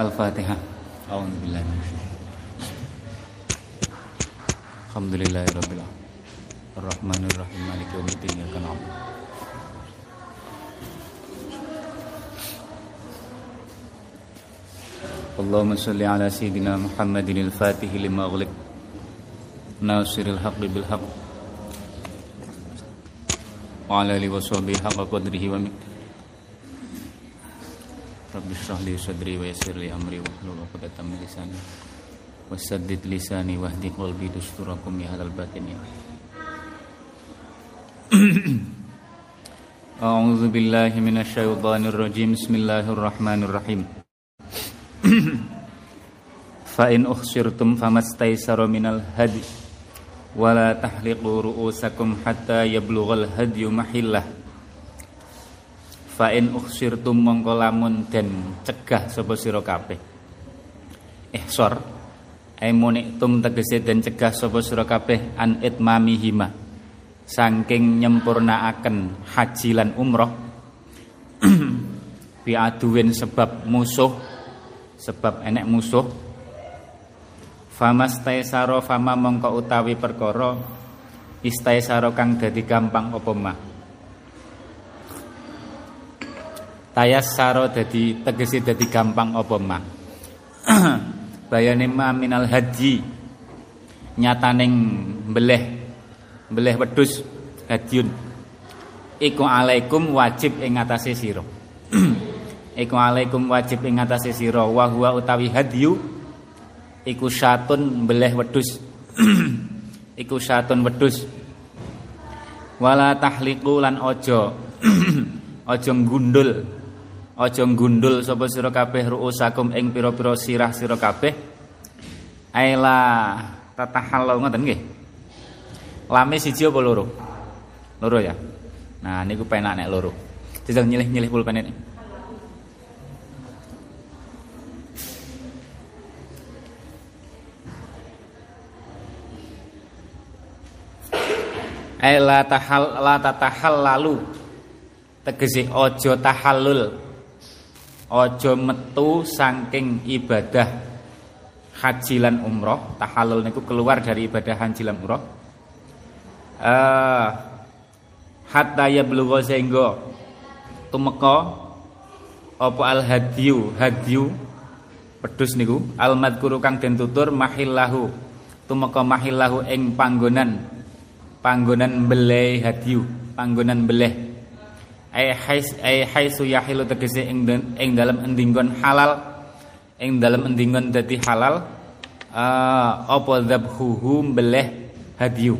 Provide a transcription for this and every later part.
الفاتحة. أعوذ بالله من الشيطان. الحمد لله رب العالمين الرحمن الرحيم. مالك يوم الدين إياك نعبد. اللهم صل على سيدنا محمد الفاتح لما أغلق ناصر الحق بالحق وعلى آله وصحبه حق قدره ومقداره. Rabbi shrah li sadri wa yassir li amri wa hlul 'uqdatam min lisani wasaddid lisani wahdi qalbi dusturakum ya halal batin ya A'udzu billahi minasy syaithanir rajim Bismillahirrahmanirrahim Fa in ukhsirtum famastaysara minal hadi wala tahliqu ru'usakum hatta yablughal hadyu mahillah fa in ukhsirtum mongko lamun den cegah sapa sira kabeh. Ihsor ai tum tegese den cegah sapa sira kabeh an itmamihima. Saking nyempurnaaken haji lan umroh bi aduwin sebab musuh sebab enek musuh. Famas taisaro fama mongko utawi perkara istaisaro kang dadi gampang apa mah tayas saro dadi tegese dadi gampang apa mah bayane ma minal haji nyataning beleh beleh wedhus hadyun. Iku alaikum wajib ing ngatasé sira. Iku alaikum wajib ing ngatasé sira. Wa huwa utawi hadyu iku syatun beleh wedhus. Iku syatun wedhus. Wala tahliqu lan aja aja gundul Aja gundul sapa sira kabeh ruusakum ing pira-pira sirah sira kabeh. Aila tatahallau ngoten nggih. Lame siji apa loro? Loro ya. Nah niku penak nek loro. Jajal nyilih-nyilih pulpen ini. Aila tahal la tatahal lalu tegese ojo tahallul Ojo metu saking ibadah haji lan umroh tahallul niku keluar dari ibadah haji lan umroh. Uh, hatta ya belugha sehingga tumeka apa al hadyu hadyu pedus niku al madkuru kang den tutur mahillahu tumeka mahillahu ing panggonan panggonan beleh hadyu panggonan beleh ai haisu yahilu tegese ing ing dalam endinggon halal. Ing dalem endingon dadi halal. Uh, apa dzabhuhu mbeleh hadyu?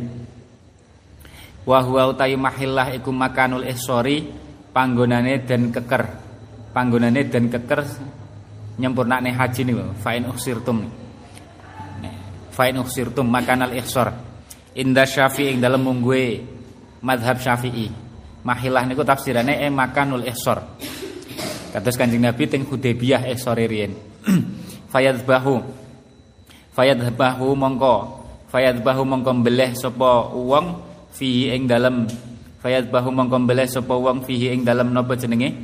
Wa huwa utai mahillah iku makanul ihsori panggonane dan keker. Panggonane dan keker nyempurnane haji niku fa in ukhsirtum. Fa in ukhsirtum makanal ihsor. Inda syafi'i ing dalem mungguhe madhab syafi'i mahilah niku tafsirane e makanul ihsor. Kados Kanjeng Nabi teng Hudaybiyah ihsore riyen. Fayadbahu fayadbahu mongko. Fayadbahu mongko mbeleh sapa wong fihi ing dalem. Fayadbahu mongko mbeleh sapa wong fihi ing dalem napa jenenge?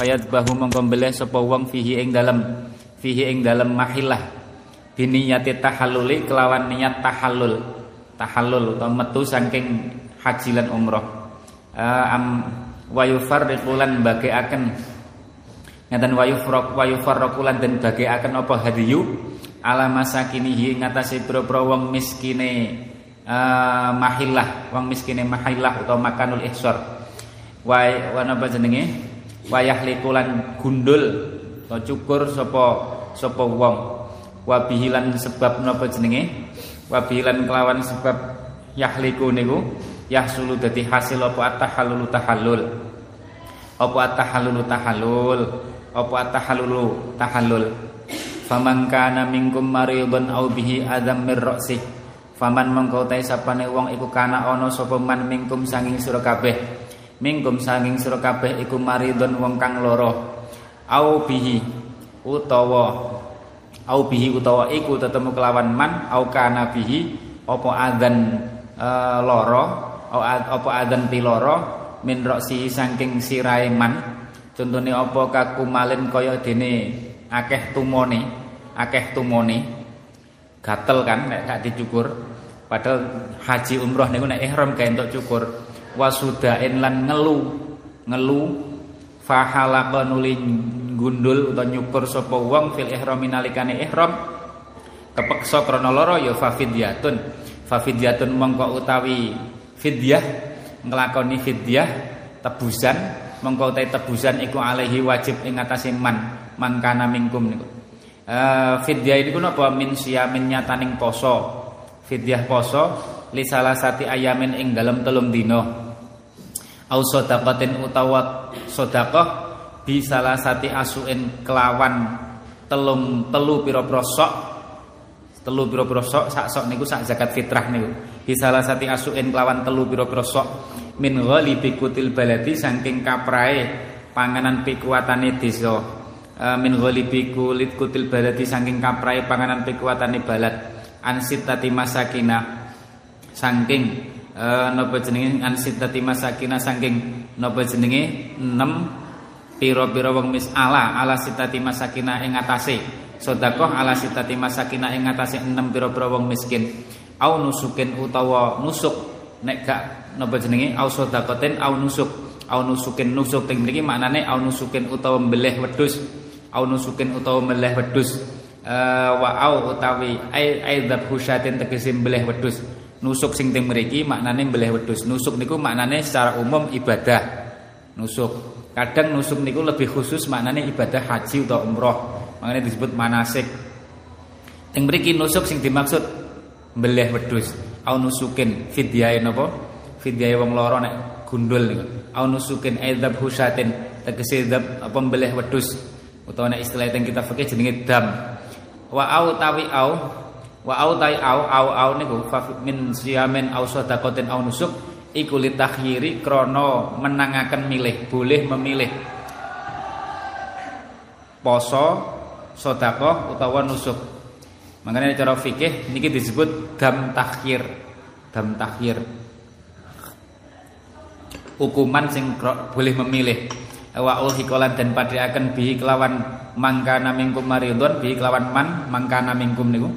Fayadbahu mongko mbeleh sapa wong fihi ing dalem. Fihi ing dalem mahilah biniyati tahalluli kelawan niat tahallul. Tahallul utawa metu saking haji lan umroh am wa yufarriqulan bagaiaken ngaten wa yufraq wa yufarraqulan den bagaiaken apa hadiyu? Ala masakinihi ngatasi pira-pira wong miskine uh, mahillah wong miskine mahillah utawa makanul ihsar. Wa wa napa jenenge? Wa yahlikulan gundul atau cukur sapa sapa wong. Wa bihilan sebab napa jenenge? Wa bihilan kelawan sebab yahliku niku yahsulu dadi hasil apa at-tahallulu tahallul? Apa at-tahallulu tahallul? Apa at-tahallulu tahallul? Faman kana minkum maridun au bihi adam mir ra'si. Faman mengko ta sapane wong iku kana ana sapa man mingkum sanging sira kabeh. Mingkum sanging sira kabeh iku maridun wong kang lara. Au bihi utawa au bihi utawa iku tetemu kelawan man au kana bihi apa adzan e, apa adzan piloro min roksi saking sirahe man contone apa kakumalin kaya dene akeh tumone akeh tumone. Gatel kan nek gak dicukur. Padahal haji umroh niku nek ihram gawe entuk cukur. Wasudain lan ngelu ngelu fahalaqa nuli gundul utawa nyukur sapa wong fil ihram nalikane ihram. Kepeksa krana lara ya fafidyatun. Fafidyatun mongko utawi fidyah nglakoni fidyah tebusan mengko tebusan iku alaihi wajib ing atase man man kana mingkum niku. Uh, fidyah iku napa? Min siyamin nyataning poso. Fidyah poso li salasati ayamin ing dalem telung dina. Au sedaqatin utawa sedekah bi salasati asuin kelawan telung telu pira-pira sok. Telu pira-pira sok sak sok niku sak zakat fitrah niku bisalasati asuin kelawan telu pira-pira sok min ghalibi kutil baladi saking kaprae panganan pikuatane desa. E, min ghalibi kulit kutil baladi saking kaprae panganan pikuatane balad. Ansitati masakina saking e, napa jenenge? Ansitati masakina saking napa jenenge? 6 pira-pira wong mis ala ala sitati masakina ing atase. Sedekah ala sitati masakina ing atase 6 pira-pira wong miskin au nusukin utawa nusuk. Nek gak napa jenenge? Au sedekaten au nusuk. Au nusukin nusuk. Teng mriki maknane au nusukin utawa mbeleh wedhus. Au nusukin utawa mbeleh wedhus. Uh, wa au utawi ai ai dzabhusyatin tegese mbeleh wedhus. Nusuk sing teng mriki maknane mbeleh wedhus. Nusuk niku maknane secara umum ibadah. Nusuk. Kadang nusuk niku lebih khusus maknane ibadah haji atau umroh. Maknane disebut manasik. Teng mriki nusuk sing dimaksud mbeleh wedhus. Au nusukin fidyahe napa fidyahe wong lara nek gundul niku. Au nusukin adzab husatin. Tegese dzab apa mbeleh wedhus. Utawa nek istilah teng kita fikih jenenge dam wa au tawi au wa au tai au au au niku min siyamin au sadaqatin au nusuk iku litakhyiri krana menangaken milih boleh memilih. Poso sedekah utawa nusuk Makanya cara fikih niki disebut dam takhir. Dam takhir. Hukuman sing boleh memilih. Wa ulhikolan dan akan bihi kelawan mangkana mingkum maridun bihi kelawan man mangkana mingkum niku.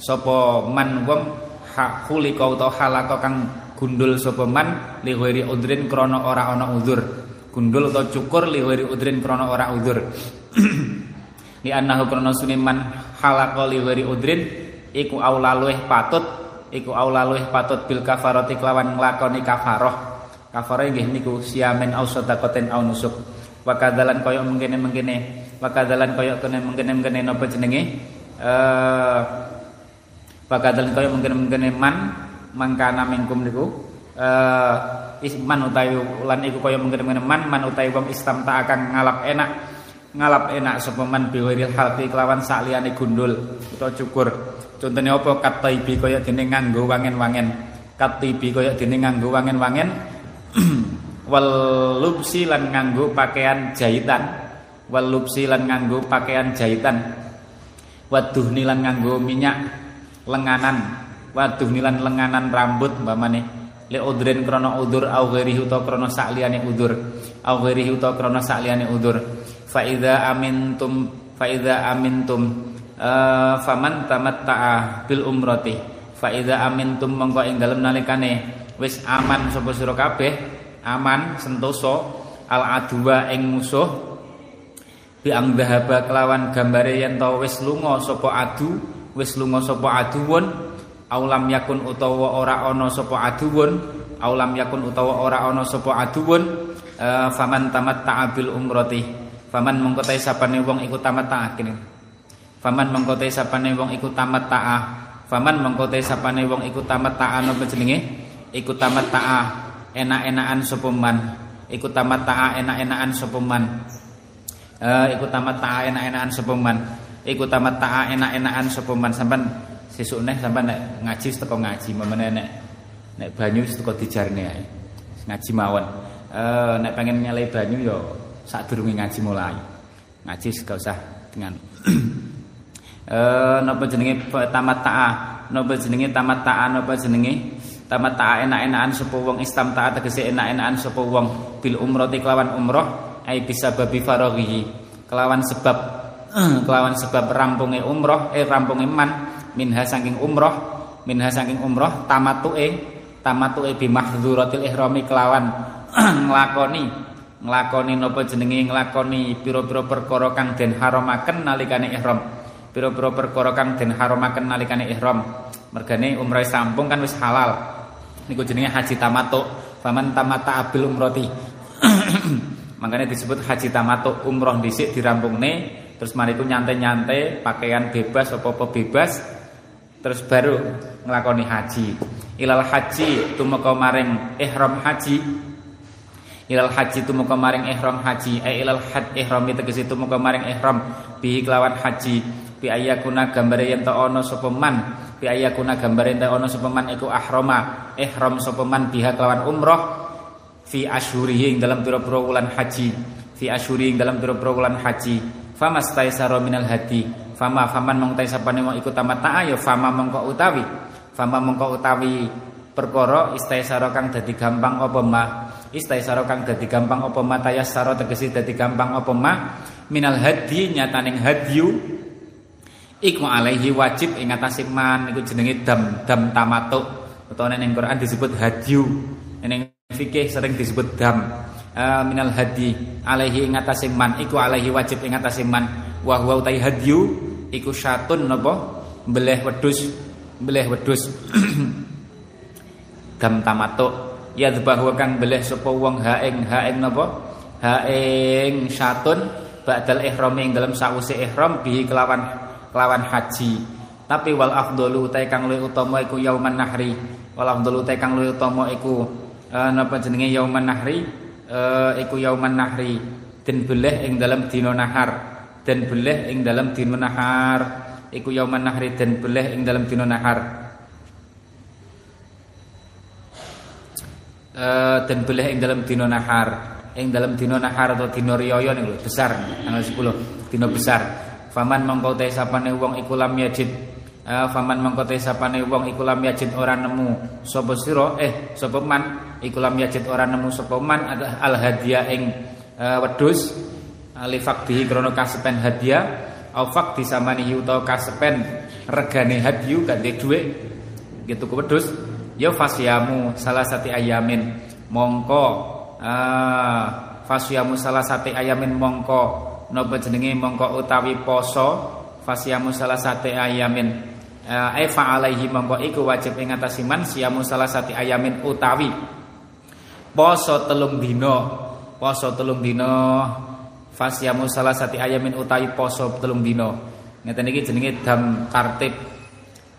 Sopo man wong hak khuliqa utawa halaka kang gundul sapa man li udrin krana ora ana udzur. Gundul atau cukur li udrin krana ora udzur. li annahu krana suniman halaqo li udrin iku aula patut iku aula patut bil kafarati kelawan nglakoni kafaroh. Kafarah nggih niku siamen au sedaqatin au nusuk. Wa kadzalan kaya mengkene-mengkene pakadalan kaya kene mengkene-mengkene napa jenenge? Eh pakadalan kaya mengkene-mengkene man mangkana mingkum niku. Eh isman utawi lan iku kaya mengkene-mengkene man man utawi wong istam tak akan ngalap enak ngalap enak sapa man biwiril halqi kelawan sakliyane gundul. Utawa cukur. Contohnya apa? Kataibi kaya dene nganggo wangen-wangen. Katibi kaya dene nganggo wangen-wangen. Wal lubsi lan nganggo pakaian jahitan. Wal lubsi lan nganggo pakaian jahitan. Waduh nilan nganggo minyak lenganan. Waduh nilan lenganan rambut mbamane li udrin krana udur au ghairihi utawa krana sakliyane udur. Au ghairihi utawa krana sakliyane udur. Fa idza amintum fa idza amintum uh, faman tamatta'a bil umrati. Fa idza amintum mongko ing dalem nalikane wis aman sapa sira kabeh aman sentoso al adwa ing musuh bi ang dhahaba kelawan gambare yen to wis lunga sapa adu wis lunga sapa aduwun aulam yakun utawa ora ana sapa aduwun. Aulam yakun utawa ora ana sapa aduwun uh, faman tamat ta'abil umrati. Faman mengko te sapane wong iku tamat ta'ah kene. Faman mengko te sapane wong iku tamat ta'ah faman mengko te sapane wong iku tamat ta'ah napa jenenge? Iku tamat ta'ah enak-enakan sapa man. Iku tamat ta'a enak-enakan sapa man. Iku tamat ta'a enak-enakan sapa man. Iku tamat ta'a enak-enakan sapa man. Sampean sesuk neh sampean nek ngaji teko ngaji memene nek nek banyu teko dijarne ae. Ngaji mawon. Uh, nek pengen nyalai banyu yo sadurunge ngaji mulai. Ngaji gak usah dengan eh napa jenenge tamat ta'a napa jenenge tamat ta'a napa jenenge tamat ta'a enak-enakan sapa wong? Istam ta'a tegese enak-enakan sapa wong? Bil umrati kelawan umroh ai bisa babi faraghihi. Kelawan sebab kelawan sebab rampunge umroh eh rampunge man minha saking umroh minha saking umroh tamatuke tamatuke bi mahdzuratil ihrami kelawan. Nglakoni nglakoni napa jenenge nglakoni pira-pira perkara kang den haramaken nalikane ihram. Pira-pira perkara kang den haramaken nalikane ihram. Mergane umrah sampung kan wis halal. Niku jenenge haji tamato faman tamata abil umroti. Makanya disebut haji tamato umroh dhisik dirampungne terus mari itu nyantai-nyantai pakaian bebas apa-apa bebas terus baru ngelakoni haji. Ilal haji tumeka maring ihram haji. Ilal haji tumeka maring ihram haji. Eh ilal had ihram tegese tumeka maring ihram. Bihi kelawan haji. Bi ayakuna gambare yen ana sapa man. Bi ayakuna gambare yen ana sapa man iku ahrama. Ihram sapa man biha kelawan umroh. Fi asyurihi ing dalam pira-pira haji. Fi asyuri ing dalam pira-pira wulan haji. Fama staisara minal hadi fama faman mong tai sapane wong iku tamat ya fama mongko utawi. Fama mongko utawi perkara istaisara kang dadi gampang apa ma? Istaisara kang dadi gampang apa ma? Tayassara tegese dadi gampang apa ma? Minal hadi nyataning hadyu iku alaihi wajib ing atase man iku jenenge dam dam tamatuk. Utawa ning Quran disebut hadyu. Ning fikih sering disebut dam. Uh, minal hadi alaihi ing atase man iku alaihi wajib ing atase man wa huwa utai hadyu iku syatun napa? Beleh wedhus beleh wedhus. Dam tamatuk. Ya bahwa kang beleh sapa wong ha ing ha ing napa? Ha ing syatun ba'dal ihram ing dalam sause ihram bihi kelawan kelawan haji. Tapi wal afdalu utai kang luwih utama iku yauman nahri. Wal afdalu utai kang luwih utama iku uh, napa jenenge yauman nahri? Uh, iku yauman nahri. Den beleh ing dalam dina nahar den beleh ing dalam dina nahar. Iku yauman nahri den beleh ing dalam dina nahar. Uh, den beleh ing dalam dina nahar. Ing dalam dina nahar atau dina riyaya niku besar. Tanggal 10 dina besar. Faman mongko te sapane wong iku lam yajid. Uh, faman mongko te sapane wong iku lam yajid ora nemu sapa sira eh sapa man. Iku lam yajid ora nemu sapa man. Al hadiah ing uh, wedhus ali fakdihi krana kasepen hadiah. Au fakdi samani utawa kasepen regane hadiu ganti dhuwit gitu ku wedhus. Ya fasyamu salah sati ayamin. Mongko uh, fasyamu salah sati ayamin mongko. Napa jenenge mongko utawi poso? Fasiyamu salah sate ayamin. Eh fa alaihi mongko iku wajib ing man siyamu salah sate ayamin utawi. Poso telung dina. Poso telung dina fasyamu salah sati ayamin utawi poso telung dino ngeten iki jenenge dam tartib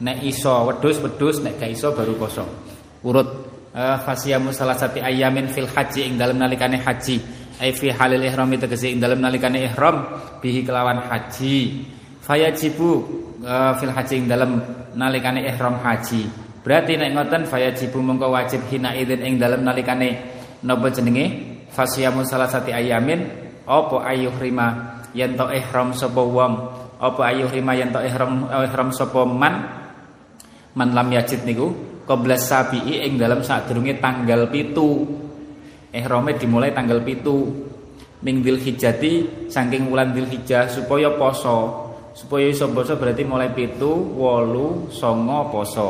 nek iso wedhus wedhus nek gak iso baru poso. Urut uh, fasyamu salah sati ayamin fil haji ing dalem nalikane haji. Ai fi halil ihram tegese ing dalem nalikane ihram bihi kelawan haji. Fayajibu uh, fil haji ing dalem nalikane ihram haji. Berarti nek ngoten fayajibu mongko wajib hina idzin ing dalem nalikane napa jenenge? Fasyamu salah sati ayamin apa ayuh rima yen to ihram sapa wong apa ayuh rima yen to ihram ihram sapa man? Man lam yajid niku qabla sabi'i ing dalam sadurunge tanggal pitu. Ihrame dimulai tanggal pitu. Ming hijati saking wulan hijah supaya poso. Supaya iso poso berarti mulai pitu wolu songo poso.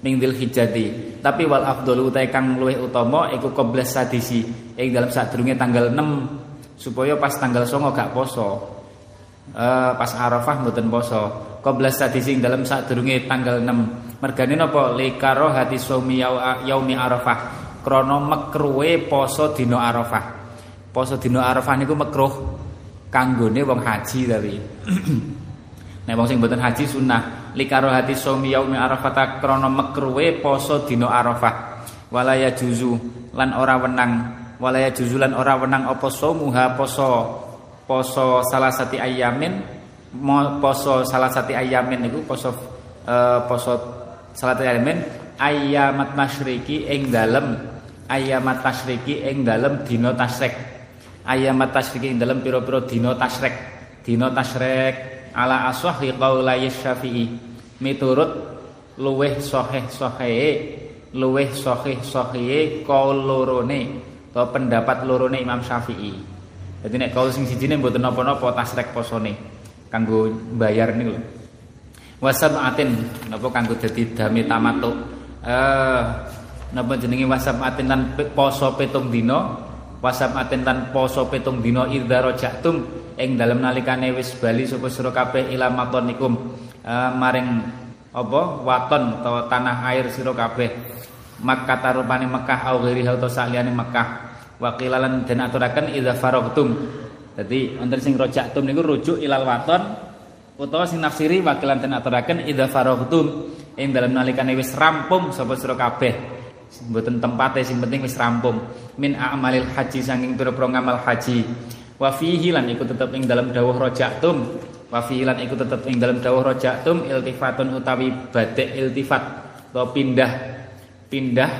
Ming hijati tapi wal afdalu utai kang luwih utama iku qabla sadisi ing dalam sadurunge tanggal 6 supaya pas tanggal songo gak poso. Uh, pas Arafah mboten poso. Qabla sadising dalam sadurunge tanggal 6 mergane napa? Likaro hati sumi yaumi Arafah. Krana mekruwe poso dina Arafah. Poso dina Arafah niku mekruh kanggone wong haji tapi. Nek wong sing mboten haji sunnah. Likaro hati sumi yaumi Arafah krana mekruwe poso dina Arafah. Walaya juzu lan ora wenang walaya juzulan ora wenang apa somuha poso poso salah sati ayamin poso salah sati ayamin niku poso uh, poso salah sati ayamin ayamat masyriki ing dalem ayamat tasriki ing dalem dina tasrek. Ayamat tasriki ing dalem pira-pira dina tasrek. Dina tasrek ala ashahi qaulai syafi'i miturut luweh sahih sahihe luweh sahih sahihe qaul lorone atau pendapat lorone Imam Syafi'i. Jadi nek kaul sing sijine mboten napa-napa tasrek posone kanggo bayar niku lho. Wasabatin napa kanggo dadi dami tamatuk. Eh napa jenenge wasabatin lan poso petung dina, wasabatin lan poso petung dina idza rajatum ing dalem nalikane wis bali sapa sira kabeh ila matonikum eh, maring apa waton atau tanah air sira kabeh Makkah tarupane Mekah au ghairi atau saliyane Mekah wakilalan dan aturaken idza faragtum. Dadi wonten sing rojaktum niku rujuk ilal waton utawa sing nafsiri wakilan den aturaken idza ing dalam nalikane wis rampung sapa sira kabeh. Mboten tempate sing penting wis rampung. Min a'malil haji saking pira-pira ngamal haji. Wa fihi lan iku tetep ing dalam dawuh rojaktum wa fihi lan iku tetep ing dalam dawuh rojaktum iltifatun utawi badek iltifat. Atau pindah pindah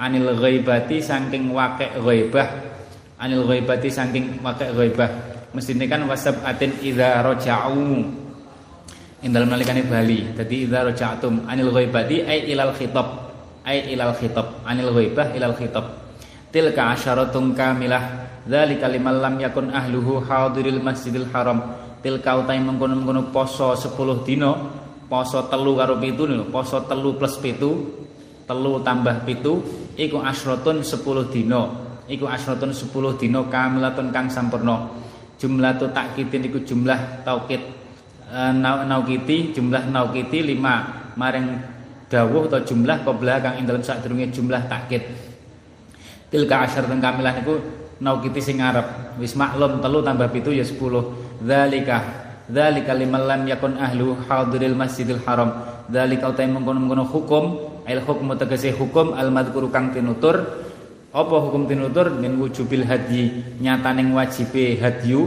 anil ghaibati saking wake ghaibah. Anil ghaibati saking wake ghaibah. Mestine kan wasab atin idza raja'u ing dalem nalikane bali. Dadi idza raja'tum anil ghaibati ai ilal khitab. Ai ilal khitab. Anil ghaibah ilal khitab. Tilka asyaratun kamilah. Dzalika liman lam yakun ahluhu hadiril masjidil haram. Tilka utai mengkono-mengkono poso 10 dino poso telu karo pitu poso telu plus pitu telu tambah pitu iku asrotun sepuluh dino iku asrotun sepuluh dino kamilatun kang sampurno jumlah tu takkitin iku jumlah taukit e, naukiti jumlah naukiti lima. Maring dawuh atau jumlah qabla kang ing sadurunge jumlah takkit tilka asyaratun kamilah niku naukiti sing arep wis maklum telu tambah pitu ya sepuluh. Zalika zalika liman lam yakun ahlu hadiril masjidil haram. Zalika utai mengkono-mengkono hukum al hukmu tegese hukum al madhkuru kang tinutur. Apa hukum tinutur? Min wujubil hadyi nyataning wajibe hadyu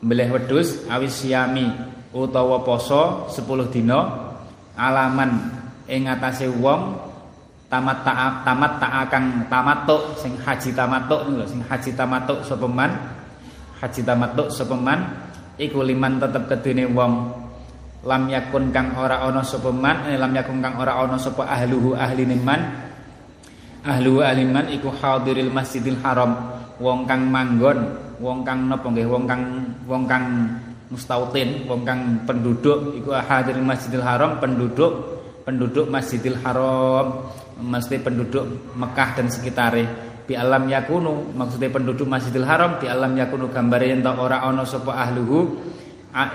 mbelih wedhus awis yami utawa poso 10 dina alaman ing atase wong tamat taat tamat taat kang tamatuk sing haji tamatuk niku sing haji tamatuk sapa haji tamatuk sapa iku liman tetep kedene wong lam yakun kang ora ana sapa man eh, lam yakun kang ora ana sapa ahluhu ahli man ahluhu ahli man iku hadiril masjidil haram. Wong kang manggon wong kang napa nggih wong kang wong kang mustautin wong kang penduduk iku hadiril masjidil haram penduduk penduduk masjidil haram. Mesti penduduk Mekah dan sekitarnya. Bi alam yakunu maksudnya penduduk Masjidil Haram bi alam yakunu gambare yen ora ana sapa ahluhu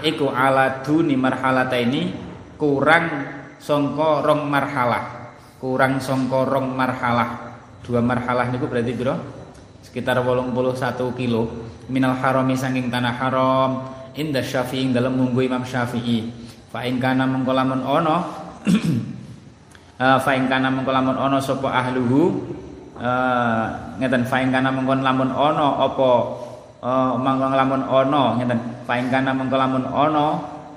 iku ala duni marhalata ini kurang songko rong marhalah. Kurang songko rong marhalah. Dua marhalah niku berarti biro sekitar 81 kilo. Minal harami saking tanah haram. Inda syafi'i dalam munggu Imam Syafi'i. Fa in kana mengko lamun ana uh, fa in kana mengko lamun ana sapa ahluhu uh, ngeten fa in kana mengko lamun ana apa uh, mangko lamun ana ngeten fa in kana mengko lamun ana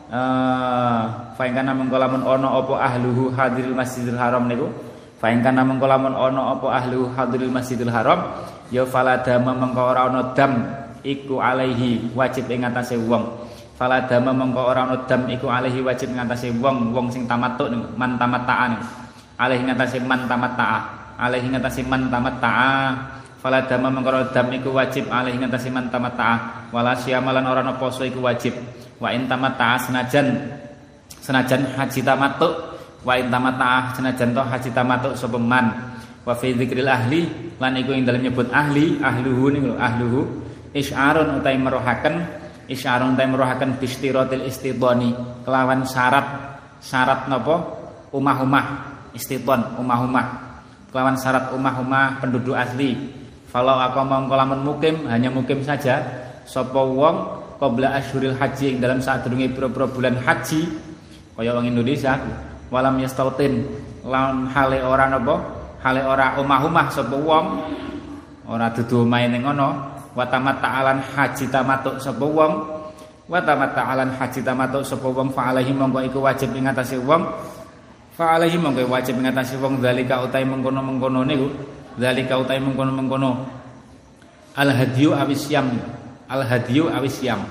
uh, fa in kana mengko lamun ana apa ahluhu hadiril masjidil haram niku? Fa in kana mengko lamun ana apa ahluhu hadiril masjidil haram? Ya faladama mengko ora ana dam iku alaihi wajib ing atase wong. Fala dama mongko ora ana dam iku alaihi wajib ngatasi wong wong sing tamattu man tamatta'an alaihi ngatasi man tamatta'a alaihi ngatasi man tamatta'a fala dama mongko dam iku wajib alaihi ngatasi man tamatta'a wala syamalan ora poso iku wajib. Wa in tamatta'a senajan. Senajan haji tamattu wa in tamatta'a senajan to haji tamattu sapa wa fi dzikril ahli lan iku ing dalem nyebut ahli ahluhu niku ahluhu. Isyarun utai merohaken isyarun ta meruhaken bistiratil istidoni. Kelawan syarat syarat napa umah-umah. Istidon umah-umah. Kelawan syarat umah-umah penduduk asli kalau aku mau lamun mukim hanya mukim saja. Sapa wong qabla asyuril haji yang dalam saat durunge pira-pira bulan haji? Kaya wong Indonesia. Walam yastautin. Lawan hale ora napa hale ora umah-umah sapa wong? Ora dudu main ning ngono. Tamatta'alan haji tamatuk sapa wong? Wa tamatta'alan haji tamatuk sapa wong? Fa alaihi mongko iku wajib ing atase wong. Fa alaihi mongko wajib ing atase wong. Zalika utai mengkono-mengkono niku zalika utai mengkono-mengkono. Al hadyu awisyam. Al hadyu awisyam.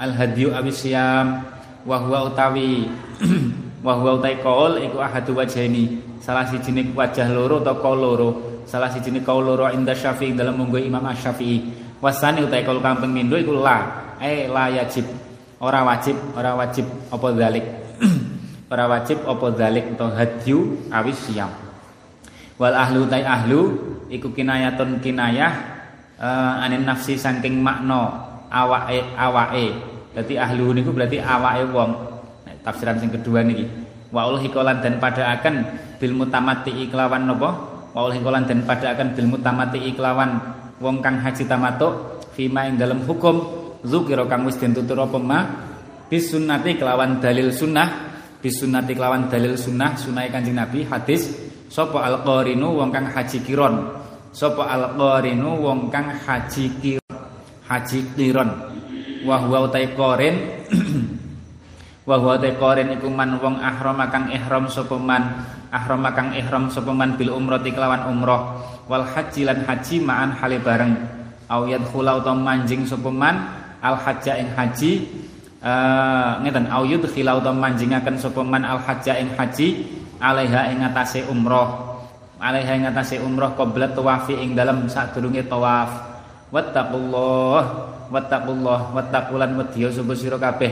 Al hadyu awisyam. Wa huwa utawi wa huwa utai qaul iku ahadu wajhaini salah siji wajah loro atau qaul loro. Salah siji qaul loro inda syafi'i dalam munggu Imam Asy-Syafi'i wasani utai kalau kang pemindo iku la. Eh la yajib. Ora wajib ora wajib apa zalik ora wajib apa zalik atau hadyu awis siam wal ahlu tai ahlu iku kinayatun kinayah uh, anin nafsi saking makna awake awake. Dadi ahlu niku berarti awake wong. Nah, tafsiran sing kedua niki. Wa hikolan dan pada akan bil mutamati iklawan nopo? Wa hikolan dan pada akan bil mutamati iklawan wong kang haji tamatuk fima ing dalam hukum zukira kang wis den tutur apa ma? Bisunnati kelawan dalil sunnah bisunnati kelawan dalil sunnah sunah Kanjeng Nabi hadis sapa al-qarinu wong kang haji kiron. Sapa al-qarinu wong kang haji kiron haji kiron. Wa huwa utai qarin wa utai qarin iku man wong ahram kang ihram sapa man. Ahram kang ihram sapa man bil umrati kelawan umroh. Wal haji lan haji ma'an hale bareng. Au yadkhula utawa manjing sapa man al hajja ing haji. Uh, ngeten au yudkhila utawa manjingaken sapa man al hajja ing haji alaiha ing atase umroh. Alaiha ing atase umroh qabla tawafi ing dalem sadurunge tawaf. Wattaqullah wattaqullah wattaqulan wedya sapa sira kabeh?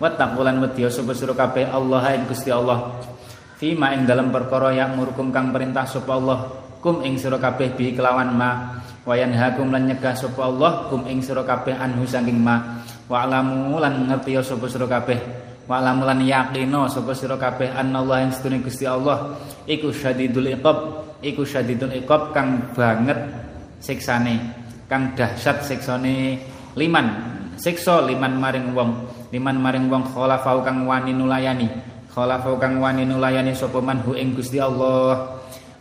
Wattaqulan wedya sapa sira kabeh? Allah ing Gusti Allah. Fima ing dalam perkara yang murukum kang perintah sapa Allah kum ing sira kabeh bi kelawan ma. Wayan hakum lan nyegah sapa Allah kum ing sira kabeh anhu saking ma. Wa alamu lan ngerti sapa sira kabeh wa alamu lan yakino sapa sira kabeh anallah ing sedune Gusti Allah iku syadidul iqab iku syadidul iqab kang banget siksane kang dahsyat siksane liman siksa liman maring wong liman maring wong khalafau kang wani nulayani khalafau kang wani nulayani sapa man hu ing Gusti Allah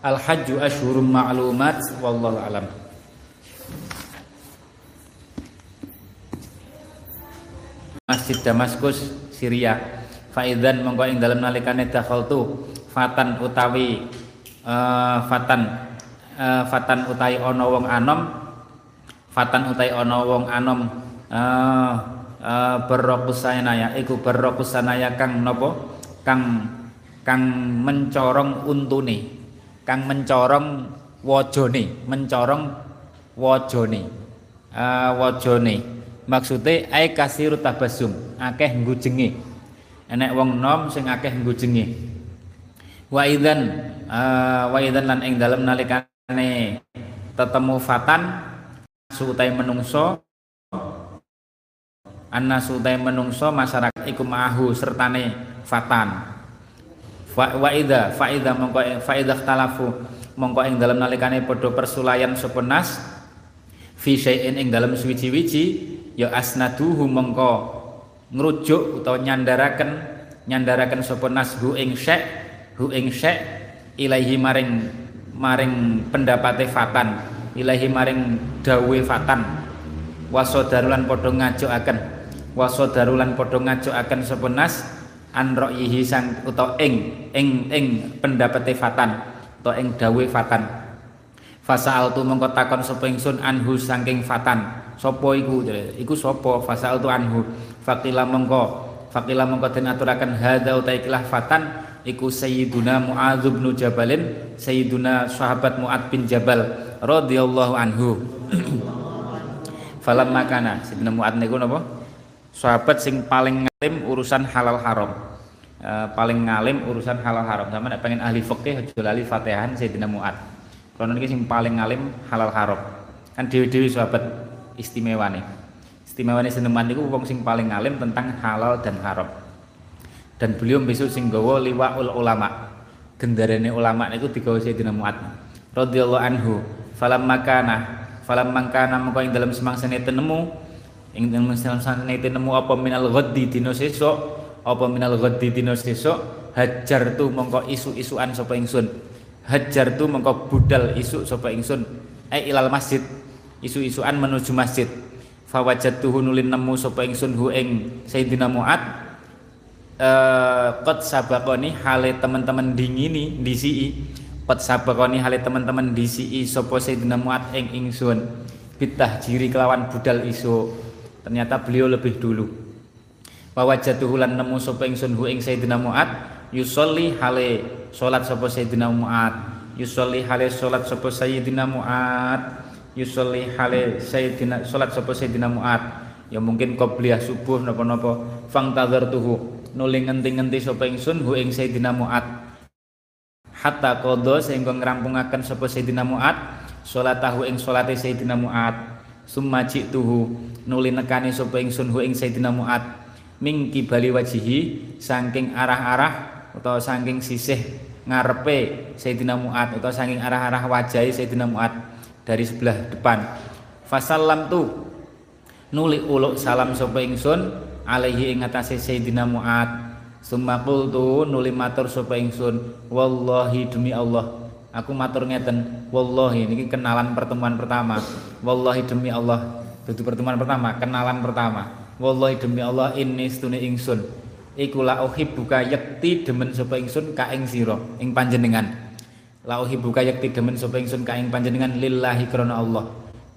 Al hajju asyhurum ma'lumat wallahu alam. Masjid Damaskus Syria. Faidan mongko ing dalem nalikane dakhaltu. Fatan utawi uh, fatan uh, fatan utawi ana wong anom. Fatan utawi ana wong anom uh, uh, berrokusanaya. Iku berrokusanaya kang nopo kang kang mencorong untune. Kang mencorong wajane mencorong wajane uh, wajane maksude ai kasiru tabasum akeh ngujenge enek wong nom sing akeh ngujenge wa idzan uh, wa idzan lan ing dalem nalikane tetemu fatan sutai menungso anna sutai menungso masyarakat iku mahu sertane fatan. Fa wa idza fa idza mongko fa idza talafu mongko ing dalem nalikane padha persulayan sapa nas fi syai'in ing dalam suwiji-wiji ya asnaduhu mongko ngrujuk utawa nyandaraken nyandaraken sapa nasbu ing syek hu ing syek ilahi maring maring pendapate fatan ilahi maring dawe fatan wasodarulan padha ngajokaken wasodarulan padha ngajokaken sapa nas an ra'yihi sang utawa ing ing ing pendapate fatan utawa ing dawe fatan Fasa'altu mongko takon sapa ingsun anhu saking fatan. Sopo iku? Iku sapa? Fasa'altu anhu. Fakila mongko Fakila mongko den aturaken hadza uta fatan iku Sayyiduna Muadz bin Jabalin, Sayyiduna sahabat Muad bin Jabal radhiyallahu anhu. Falam makana Sayyidina Muad niku napa? Sahabat sing paling ngalim urusan halal haram. Uh, paling ngalim urusan halal haram. Sama nek pengen ahli fikih aja lali Fatihan Sayyidina Muad. Karena ini sing paling alim halal haram. Kan dewi-dewi sahabat istimewa nih. Istimewa nih seneman itu wong sing paling alim tentang halal dan haram. Dan beliau besok sing gawa liwaul ulama. Gendarane ulama niku digawa Sayyidina Mu'ad radhiyallahu anhu. Falam makana falam mangkana mengko ing dalam semangsane tenemu ing dalam semangsane tenemu apa minal ghaddi dina sesuk apa minal ghaddi dina sesuk hajar tu mongko isu-isuan sapa ingsun hajar tu mengko budal isu sapa ingsun ai ilal masjid isu-isuan menuju masjid. Fawajatuhu nulin nemu sapa ingsun hu ing Sayyidina Muad. Eh qad sabaqani hale teman-teman dingini disi qad sabaqani hale teman-teman disi sapa Sayyidina Muad ing ingsun. Bitah jiri kelawan budal isu ternyata beliau lebih dulu. Wawajatuhu lan nemu sapa ingsun hu ing Sayyidina Muad. Yusolli hale salat sapa Sayyidina Mu'ad. Yusolli hale salat sapa Sayyidina Mu'ad yusolli hale Sayyidina salat sapa Sayyidina Mu'ad. Ya mungkin qobliyah subuh napa-napa. Fang tuhu nuli ngenti-ngenti sapa ingsun hu ing Sayyidina Mu'ad. Hatta qadha sehingga ngrampungaken sapa Sayyidina Mu'ad salatahu ing salate Sayyidina Mu'ad. Summa tuhu nuli nekani sapa ingsun hu ing Sayyidina Mu'ad. Ming kibali wajihi saking arah-arah utawa saking sisih ngarepe Sayyidina Mu'ad utawa saking arah-arah wajahi Sayyidina Mu'ad dari sebelah depan. Fasallam tu nuli uluk salam sapa ingsun alaihi ing atase Mu'ad. Summa qultu nuli matur sapa ingsun wallahi demi Allah aku matur ngeten wallahi niki kenalan pertemuan pertama. Wallahi demi Allah itu pertemuan pertama kenalan pertama. Wallahi demi Allah ini stune ingsun. Iku la uhibbuka yakti demen sapa ingsun ka ing sira ing panjenengan la uhibbuka yakti demen sapa ingsun ka ing panjenengan lillahi krana Allah.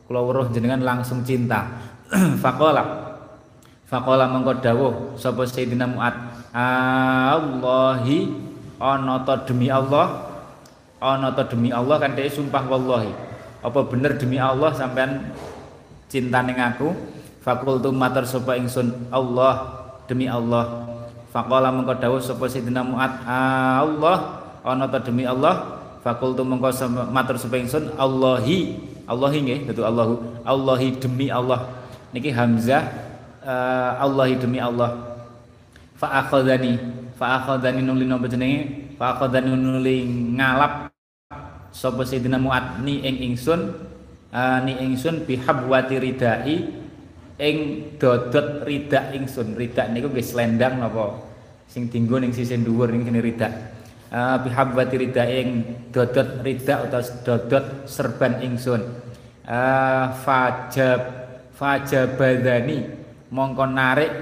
Kula weruh jenengan langsung cinta. Faqala. Faqala mengko dawuh sapa Sayyidina Muad. Allahi ana ta demi Allah? Ana ta demi Allah kan dhek sumpah wallahi. Apa bener demi Allah sampean cinta ning aku fakultu matur sapa ingsun Allah demi Allah. Faqala mengko dawuh sapa Sayyidina Mu'ad, Allah ana ta demi Allah. Fakultu mengko matur sapa ingsun, Allahi. Allahi nggih, dadu Allahu. Allahi demi Allah. Niki Hamzah uh, Allahi demi Allah. Fa akhadhani, fa akhadhani nuli napa jenenge? Fa akhadhani nuli ngalap sapa Sayyidina Mu'ad ni ing ingsun uh, ni ingsun bihabwati ridai ing dodot ridak ingsun ridak niku nggih slendang napa sing dinggo ning sisih dhuwur ning kene ridak uh, bihabbati rida ing dodot ridak utawa dodot serban ingsun. Uh, fajab fajabadani mongko narik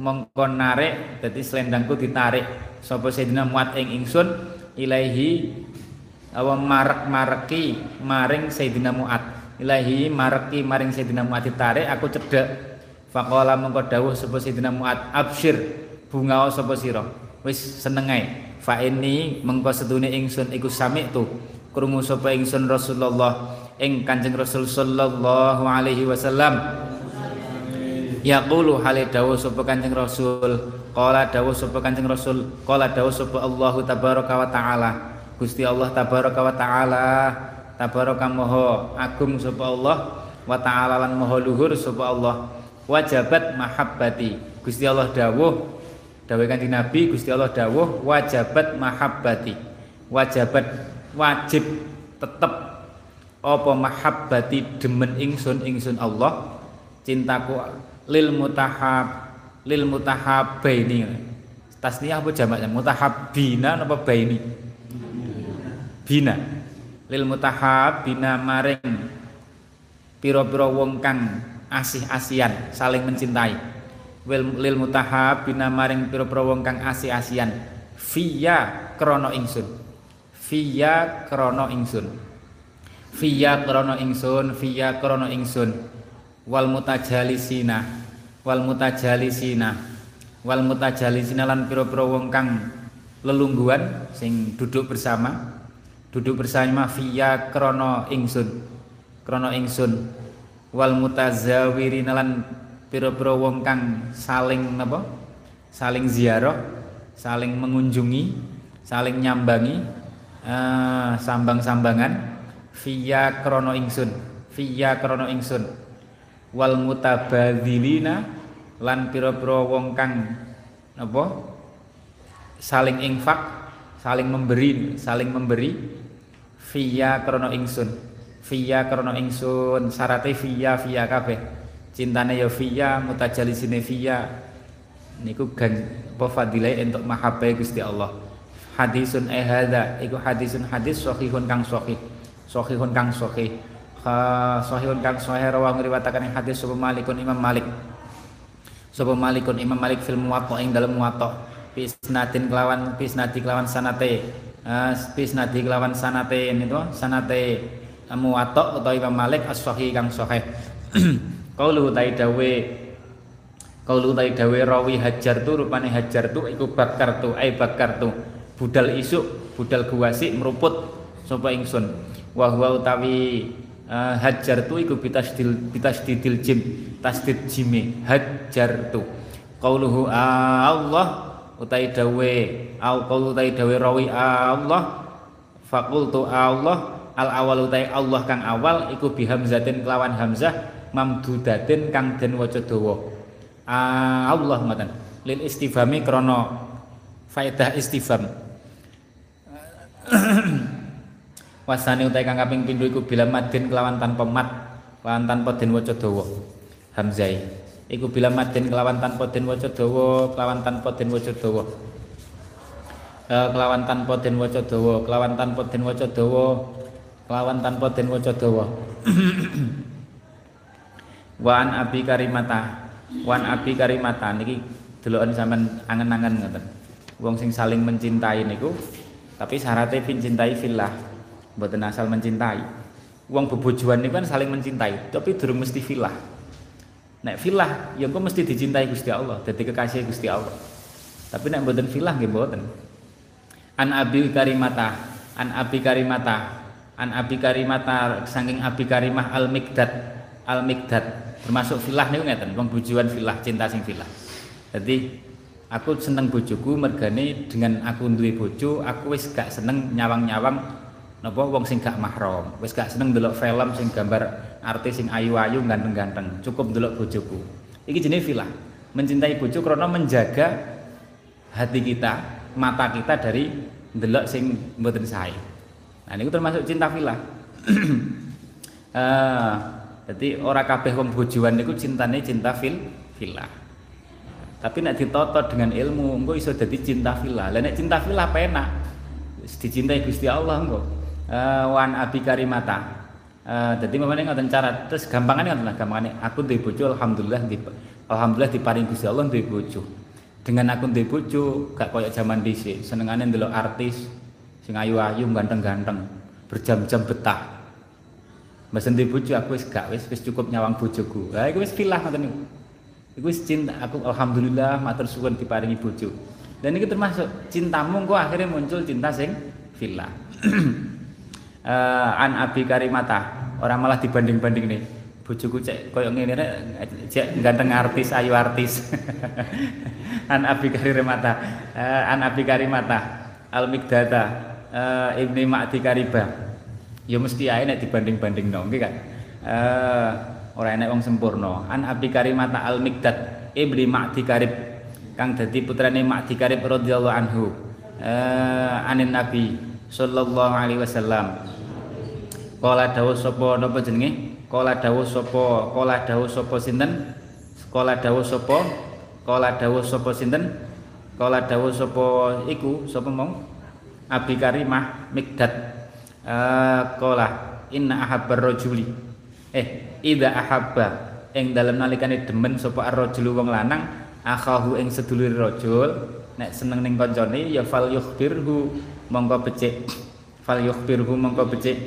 mongko narik. Dadi selendangku ditarik. Sapa Sayyidina Muat ing ingsun? Ilahi awa marek-mareki maring Sayyidina ilahi mareki maring Sayyidina Muat ditarik aku cedek faqala mongko dawuh sapa Sayyidina Muat absyir bunga sapa wis seneng ae fa ini mengko setune ingsun iku sami tu krungu sapa ingsun Rasulullah ing Kanjeng Rasul sallallahu alaihi wasallam. Yaqulu hale dawuh sapa Kanjeng Rasul qala dawuh sapa Kanjeng Rasul qala dawuh sapa Allah tabaraka wa taala. Gusti Allah tabaraka wa taala tabaraka maha agung sapa Allah wa taala lan maha luhur sapa Allah. Wajabat mahabbati. Gusti Allah dawuh dawuh kanjeng Nabi Gusti Allah dawuh wajabat mahabbati. Wajabat wajib tetep. Apa mahabbati demen ingsun ingsun Allah? Cintaku lil mutahab lil mutahabbaini tasniyah apa jamaknya? Mutahabbina apa baini? Bina. Lil mutahabbina maring. Pira-pira wong kang asih-asian saling mencintai lil mutahabbina maring pira-pira wong kang asih-asian fiya krana ingsun fiya krana ingsun Fiya krono ingsun, fiya krono ingsun. Wal mutajalisina, wal mutajalisina, wal mutajalisina lan pira-pira wong kang lelungguhan sing duduk bersama. Duduk bersama fiya krono ingsun. Krono ingsun. Wal mutazawirina lan pira-pira wong kang saling napa? Saling ziarah, saling mengunjungi, saling nyambangi uh, sambang-sambangan Fiya krono ingsun Fiya krono ingsun. Wal mutabadzilina Lan piro-piro wong kang Apa? Saling infak Saling memberi Saling memberi Fiya krono ingsun Fiya krono ingsun Sarate fiya fiya kabeh Cintane ya fiya Mutajalisine fiya Niku gan apa fadilai untuk mahabbai Gusti Allah. Hadisun eh hadza iku hadisun hadis sahihun kang sahih. Sahihun kang sahih. Sahihun kang sahih rawang riwayataken hadis sapa Malikun Imam Malik. Sapa Malikun Imam Malik fil Muwatta ing dalem Muwatta. Pisnatin kelawan pisnati kelawan sanate. Pisnati kelawan sanate itu sanate. Muwatta utawa Imam Malik as-sahih kang sahih qaulu tai dawe qaulu tai dawe rawi hajar tu rupane hajar tu iku bakar tu ai bakar tu. Budal isuk budal guwasik meruput sapa ingsun. Wa huwa utawi uh, hajar tu iku bitasdil bitasdidil jim tasdid jime hajar tu. Qauluhu Allah utai dawe au qaulu utai dawe rawi Allah faqultu Allah al awal utai Allah kang awal iku bihamzatin kelawan hamzah mamdudatin kang den waca dawa Allah ngoten lil istifhami krana faedah istifham wasane utai kang kaping pindho iku bila madin kelawan tanpa mat kelawan tanpa den waca dawa hamzai. Iku bila madin kelawan tanpa den waca dawa kelawan tanpa den waca dawa eh, kelawan tanpa den waca dawa kelawan tanpa den waca dawa kelawan tanpa den waca dawa wan abi karimata wan abi karimata niki deloken sampean angen-angen ngoten wong sing saling mencintai niku tapi syaratnya pin cintai fillah mboten asal mencintai. Wong bebojoan niku kan saling mencintai, tapi durung mesti filah. Nek filah ya engko mesti dicintai Gusti Allah, dadi kekasih Gusti Allah. Tapi nek mboten filah nggih mboten. An Abi Karimata, An Abi Karimata, An Abi Karimata saking Abi Karimah Al Mikdad, Al Mikdad termasuk filah niku ngeten, wong bojoan filah, cinta sing filah. Jadi aku seneng bojoku mergane dengan aku duwe bojo, aku wis gak seneng nyawang-nyawang napa wong sing gak mahram. Wis gak seneng ndelok film sing gambar artis sing ayu-ayu ganteng-ganteng. Cukup ndelok bojoku. Iki jenenge filah. Mencintai bojo karena menjaga hati kita mata kita dari ndelok sing mboten sae. Nah niku termasuk cinta filah. Uh, jadi orang kabeh wong bojoan niku cintane cinta fil filah tapi nek ditoto dengan ilmu engko iso dadi cinta filah lah nek cinta filah penak dicintai Gusti Allah engko. Uh, wan abi karimata. Uh, jadi memangnya ngoten cara terus gampangannya ngoten gampangane. Aku duwe bojo alhamdulillah di alhamdulillah diparing Gusti Allah duwe bojo. Dengan aku duwe bojo gak koyo zaman dhisik. Senengane ndelok artis sing ayu-ayu ganteng-ganteng. Berjam-jam betah Mbak duwe bojo aku wis gak wis wis cukup nyawang bojoku. Lah iku wis filah ngoten niku. Iku wis cinta aku alhamdulillah matur suwun diparingi bojo. Dan ini termasuk cintamu kok akhirnya muncul cinta sing filah. uh, an Abi Karimata orang malah dibanding-banding nih bojoku cek koyo ngene rek cek ganteng artis ayu artis an Abi Karimata uh, an Abi Karimata Al Mikdata uh, Ibni Ma'di Kariba ya mesti ae nek dibanding-banding nggih kan uh, ora enek wong sempurna an Abi Karimata Al Mikdad Ibni Ma'di Karib kang dadi putrane Ma'di Karib radhiyallahu anhu uh, anin Nabi sallallahu alaihi wasallam Kala dawuh sapa napa jenenge? Kala dawuh sapa? Kala dawuh sapa sinten? Kala dawuh sapa? Kala dawuh sapa sinten? Kala dawuh sapa iku sapa mong? Abi Karimah Mikdad. Eh kala inna ahabbar rajuli. Eh ida ahabba ing dalem nalikane demen sapa ar-rajulu wong lanang akhahu ing sedulur rajul nek seneng ning kancane ya fal yukhbirhu mongko becik. Fal yukhbirhu mongko becik.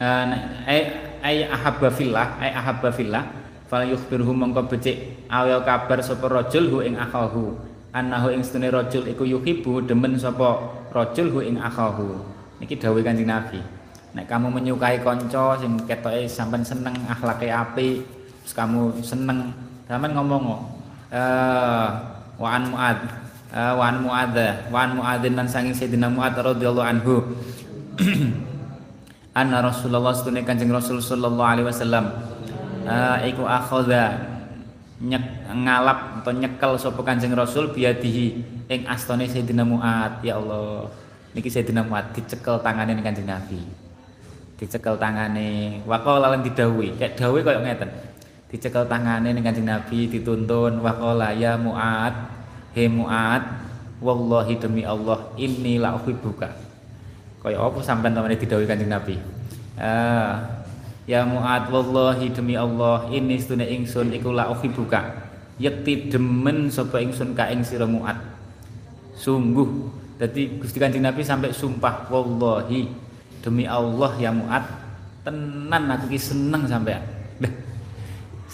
Ai ai ahabba fillah ai ahabba fillah fal yukhbirhu mongko becik. Awil kabar sapa rajul hu ing akhahu. Annahu ing stune rajul iku yuhibbu demen sapa rajul hu ing akhahu niki dawuh Kanjeng Nabi nek kamu menyukai kanca sing ketoke sampean seneng akhlake apik terus kamu seneng. Sampean ngomong eh wa an muad uh, wa an muad wa an muadzin lan sanging sayyidina muad radhiyallahu anhu. Anna Rasulullah sunne Kanjeng Rasul sallallahu alaihi wasallam uh, iku akhadha nyek ngalap atau nyekel sapa Kanjeng Rasul biadihi ing astane Sayyidina Muad ya Allah niki Sayyidina Muad dicekel tangane Kanjeng Nabi. Dicekel tangane waqala lan didhawuhi kayak dawuhe koyo ngeten. Dicekel tangane ning Kanjeng Nabi dituntun waqala ya Muad he Muad wallahi demi Allah inni la uhibbuka. Kaya apa sampean tamane didhawuhi Kanjeng Nabi? Ah Ya Mu'ad wallahi demi Allah ini sedune ingsun iku la uhibbuka. Yakti demen sapa ingsun ka ing sira Mu'ad. Sungguh dadi Gusti Kanjeng Nabi sampai sumpah wallahi demi Allah ya Mu'ad tenan aku ki seneng sampean.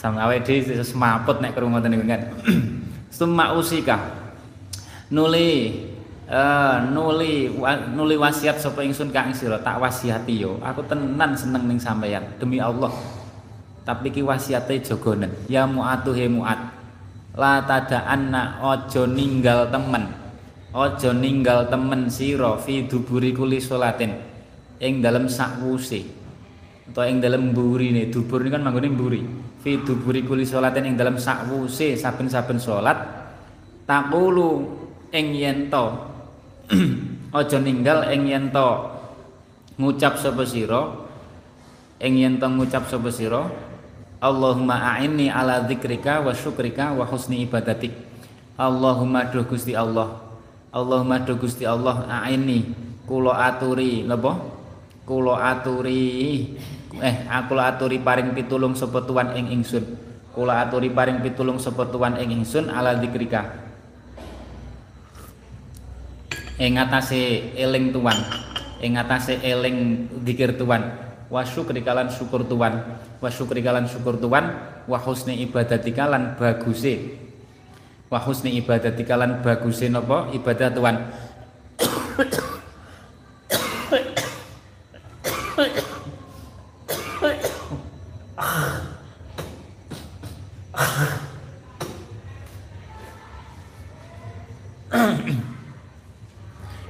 Sampe awake dhewe semaput nek krungu ngoten niku kan? Summa usika nuli uh, nuli wa, nuli wasiat sapa ingsun ka ing sira tak wasiati yo aku tenan seneng ning sampeyan demi Allah. Tapi ki wasiate jogonen ya muatu he muat la tada'anna aja ninggal temen aja ninggal temen sira fi duburi kuli salatin ing dalem sakwuse. Atau ing dalem mburine. Dubur ini kan manggone mburi. Fi duburi kuli salatin ing dalem sakwuse. Saben-saben salat takulu ing yen to. Aja ninggal ing yen to. Ngucap sapa sira? Ing yen to ngucap sapa sira? Allahumma a'inni ala dzikrika wa syukrika wa husni ibadatik. Allahumma duh Gusti Allah Allahumma duh Gusti Allah a'inni kula aturi napa? Kula aturi eh aku aturi paring pitulung sapa tuan ing ingsun. Kula aturi paring pitulung sapa tuan ing ingsun ala dzikrika. Ing atase eling tuan ing atase eling dikir tuan. Wa syukri kalan syukur tuan wa syukri kalan syukur tuan wa husni ibadatika lan baguse wa husni ibadatika lan baguse napa? Ibadah tuan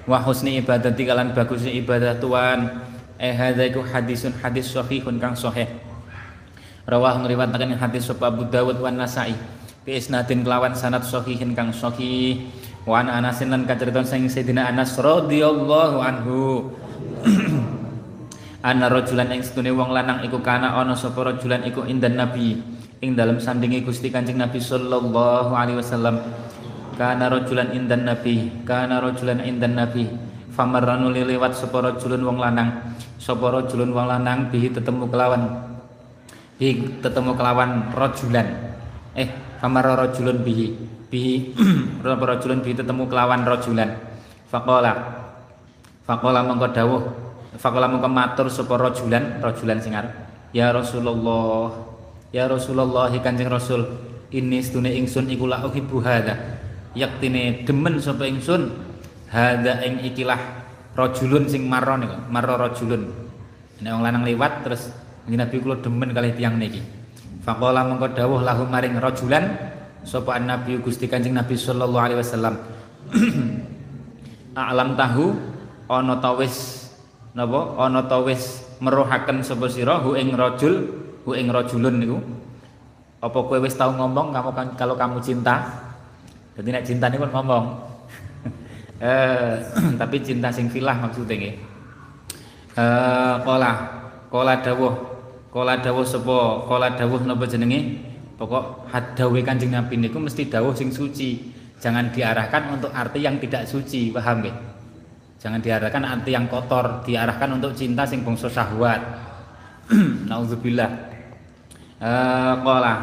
wa husni ibadati kalan bagusnya ibadah Tuhan. Eh hadza iku hadisun hadis sahihun kang sahih. Rawah ngriwataken hadis sapa Abu Dawud wan Nasa'i bi isnadin kelawan sanad sahihin kang sahih. Wa an Anasin lan kaceriton sing Sayyidina Anas radhiyallahu anhu. Ana rajulan ing sedune wong lanang iku kana ana sapa rajulan iku indan nabi. Ing dalam sandingi Gusti Kanjeng Nabi sallallahu alaihi wasallam. Kana rajulan indan nabi kana rajulan indan nabi. Famarranu lewat sapa rajulun wong lanang. Sapa rajulun wong lanang bihi tetemu kelawan. Bihi tetemu kelawan rajulan eh famarra rajulun bihi bihi rajulun bihi tetemu kelawan rajulan. Faqala faqala mongko dawuh faqala mongko matur sapa rajulan rajulan sing ya Rasulullah ya Rasulullah Kanjeng Rasul ini sedune ingsun iku la uhibbu hadza. Yaktine demen sapa ingsun hadza ing ikilah rajulun sing marra niku marra rajulun. Nek wong lanang liwat terus Nabi kula demen kalih tiyang niki faqala mengko dawuh lahu maring rajulan sapa Nabi Gusti Kanjeng Nabi sallallahu alaihi wasallam. Alam tahu ana ta wis napa? Ana ta wis meruhaken sapa sira hu ing rajul hu ing rajulun niku. Apa kowe wis tau ngomong kamu kan kalau kamu cinta? Jadi nek cinta ini pun ngomong. eh, tapi cinta sing filah maksudnya nggih. Eh, pola kala dawuh kala dawuh sapa? Kala dawuh napa jenenge? Pokok hadawe Kanjeng Nabi niku mesti dawuh sing suci. Jangan diarahkan untuk arti yang tidak suci paham ya jangan diarahkan arti yang kotor diarahkan untuk cinta sing bangsa syahwat. Naudzubillah eh qala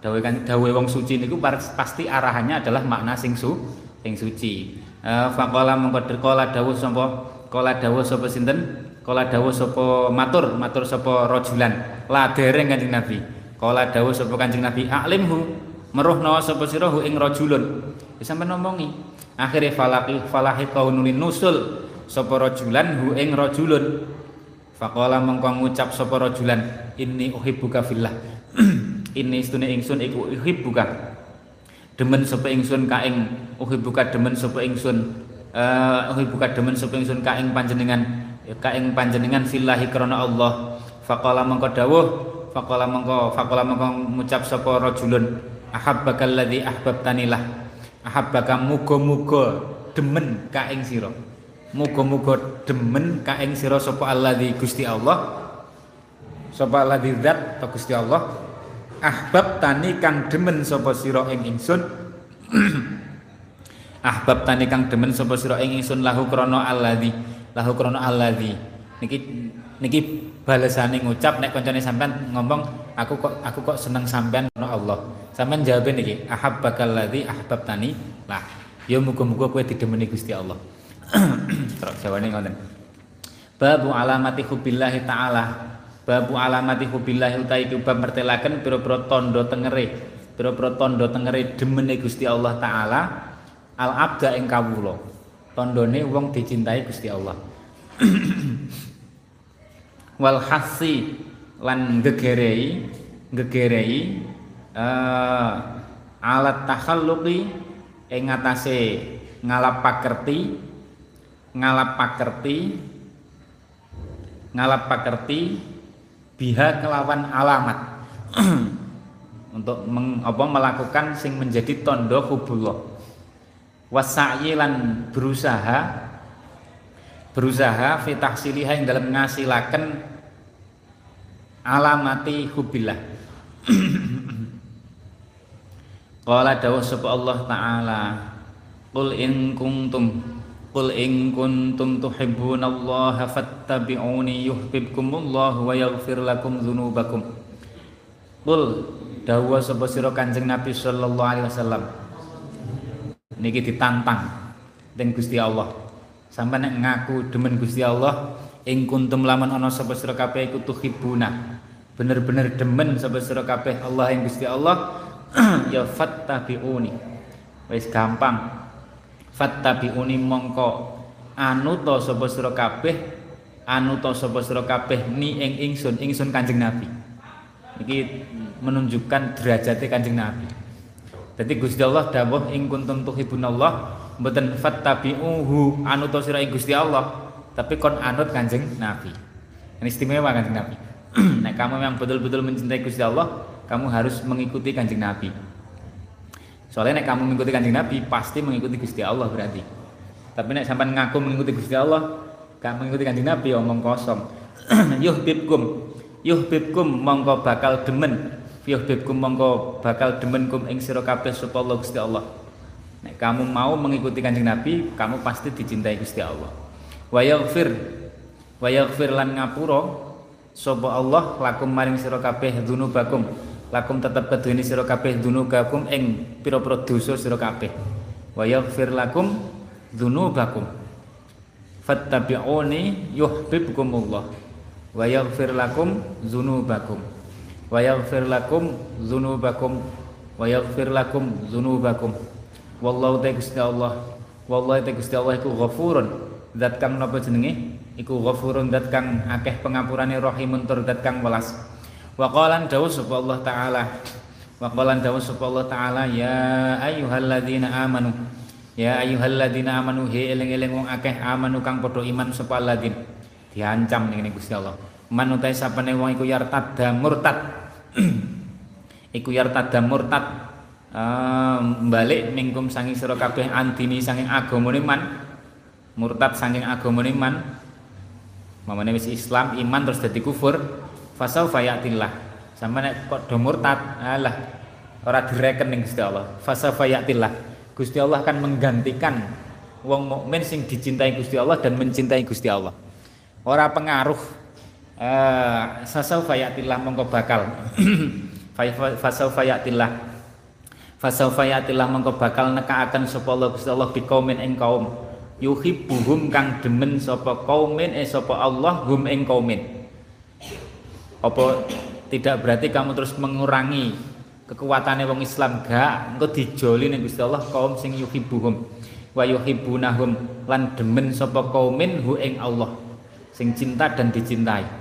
dawe kan dawe wong suci niku pasti arahannya adalah makna sing su sing suci. Eh faqala mengko qala dawuh sapa? Qala dawuh sapa sinten Kala dawuh sapa matur, matur sapa rajulan. La dereng Kanjeng Nabi. Kala dawuh sapa Kanjeng Nabi, "Aklimhu." Meruhna sapa sira ing rajulun. Wis sampe ngomongi. Akhire falaqi falahi kaunulin nusul sapa rajulan hu ing rajulun. Faqala mongko ngucap sapa rajulan, "Inni uhibbuka fillah." Ini istune ingsun iku uhibbuka. Demen sapa ingsun ka ing uhibbuka demen sapa ingsun. Uh, uhibbuka demen sapa ingsun ka ing panjenengan ya kaing panjenengan fillahi krana Allah. Faqala mengko dawuh faqala mengko faqala mengko ngucap sapa rajulun ahabbakal ladzi ahbabtanilah ahabbaka muga-muga demen kaing sira. Muga-muga demen kaing sira sapa alladzi Gusti Allah? Sapa alladzi zat Gusti Allah? Ahbab tani kang demen sapa sira ing ingsun. Ahbab tani kang demen sapa sira ing ingsun lahu krana alladzi lahu krono alladzi. Niki niki balesane ngucap nek koncone sampean ngomong aku kok aku kok seneng sampean krono Allah. Sampean jawab niki ahabbakal ladzi ahbabtani. Lah ya muga-muga kowe didemeni Gusti Allah. Terus jawane ngoten. Babu alamati hubbillahi taala. Babu alamati hubbillahi utai bab mertelaken pira-pira tandha tengere. Pira-pira tandha tengere demene Gusti Allah taala. Al abda ing kawula tandane wong dicintai Gusti Allah. Wal hasi lan gegerei gegerei uh, alat takhalluqi ing ngatasé ngalap pakerti ngalap pakerti ngalap pakerti biha kelawan alamat. Untuk meng, apa, melakukan sing menjadi tondo hubullah wasa'yi lan berusaha berusaha fitah siliha yang dalam ngasilaken alamati hubillah. Qala dawuh sapa Allah taala Qul in kuntum Qul in kuntum tuhibbunallaha fattabi'uni yuhibbukumullah wa yaghfir lakum dzunubakum. Qul dawuh sapa sira Kanjeng Nabi sallallahu alaihi wasallam niki ditantang dengan Gusti Allah. Sampai nek ngaku demen Gusti Allah ing kuntum lamun ana sapa sira kabeh iku tuhibuna. Bener-bener demen sapa sira kabeh Allah ing Gusti Allah ya fattabiuni. Wis gampang. Fattabiuni mongko anu to sapa sira kabeh anu to sapa sira kabeh ni ing ingsun ingsun Kanjeng Nabi. Iki menunjukkan derajatnya Kanjeng Nabi jadi Gusti Allah dawuh ing kuntum tuhibunallah mboten fattabi'uhu anut sira Gusti Allah, tapi kon anut Kanjeng Nabi. Ini istimewa Kanjeng Nabi. Nek kamu memang betul-betul mencintai Gusti Allah, kamu harus mengikuti Kanjeng Nabi. Soalnya nek kamu mengikuti Kanjeng Nabi, pasti mengikuti Gusti Allah berarti. Tapi nek sampai ngaku mengikuti Gusti Allah, gak mengikuti Kanjeng Nabi omong kosong. yuhibbukum yuhibbukum mongko bakal demen yuhibbukum mongko bakal demenkum ing sira kabeh sapa Allah Gusti Allah. Nek kamu mau mengikuti Kanjeng Nabi, kamu pasti dicintai Gusti Allah. Wa yaghfir wa yaghfir lan ngapura sapa Allah lakum maring sira kabeh dzunubakum. Lakum tetep kedune sira kabeh dzunubakum ing pira-pira dosa sira kabeh. Wa yaghfir lakum dzunubakum. Fattabi'uni yuhibbukumullah wa yaghfir lakum dzunubakum wa yaghfir lakum dzunubakum wa yaghfir lakum dzunubakum wallahu ta Gusti Allah. Wallahi ta Allah iku ghafurun. Zat kang napa jenenge? Iku ghafurun zat kang akeh pengapurane rahimun tur zat kang welas. Wa qalan dawu sapa Allah taala. Wa qalan dawu sapa Allah taala ya ayyuhalladzina amanu. Ya ayyuhalladzina amanu he eling-eling wong akeh amanu kang padha iman sapa alladzin diancam ning Gusti Allah man utai sapane wong iku yartad murtad. Iku yartada murtad. Uh, balik mingkum sanging sira kabeh antini sanging agamane man. Murtad sanging agamane man. Mamane wis Islam iman terus dadi kufur. Fasaufa ya'tillah. Sampe nek do murtad alah ora direken ning Gusti Allah. Fasaufa ya'tillah. Gusti Allah akan menggantikan wong mukmin sing dicintai Gusti Allah dan mencintai Gusti Allah. Ora pengaruh eh fasaufa ya'tillah mongko bakal. Fasaufa ya'tillah. Fasaufa ya'tillah mongko bakal nekaaken sapa Allah Gusti Allah biqaumin ing kaum. Yuhibbuhum kang demen sapa kaumin eh sapa Allah hum ing kaumin apa tidak berarti kamu terus mengurangi kekuatannya wong Islam? Gak engko dijoli ning Gusti Allah kaum sing yuhibbuhum. Wa yuhibbunahum lan demen sapa kaumin hu ing Allah. Sing cinta dan dicintai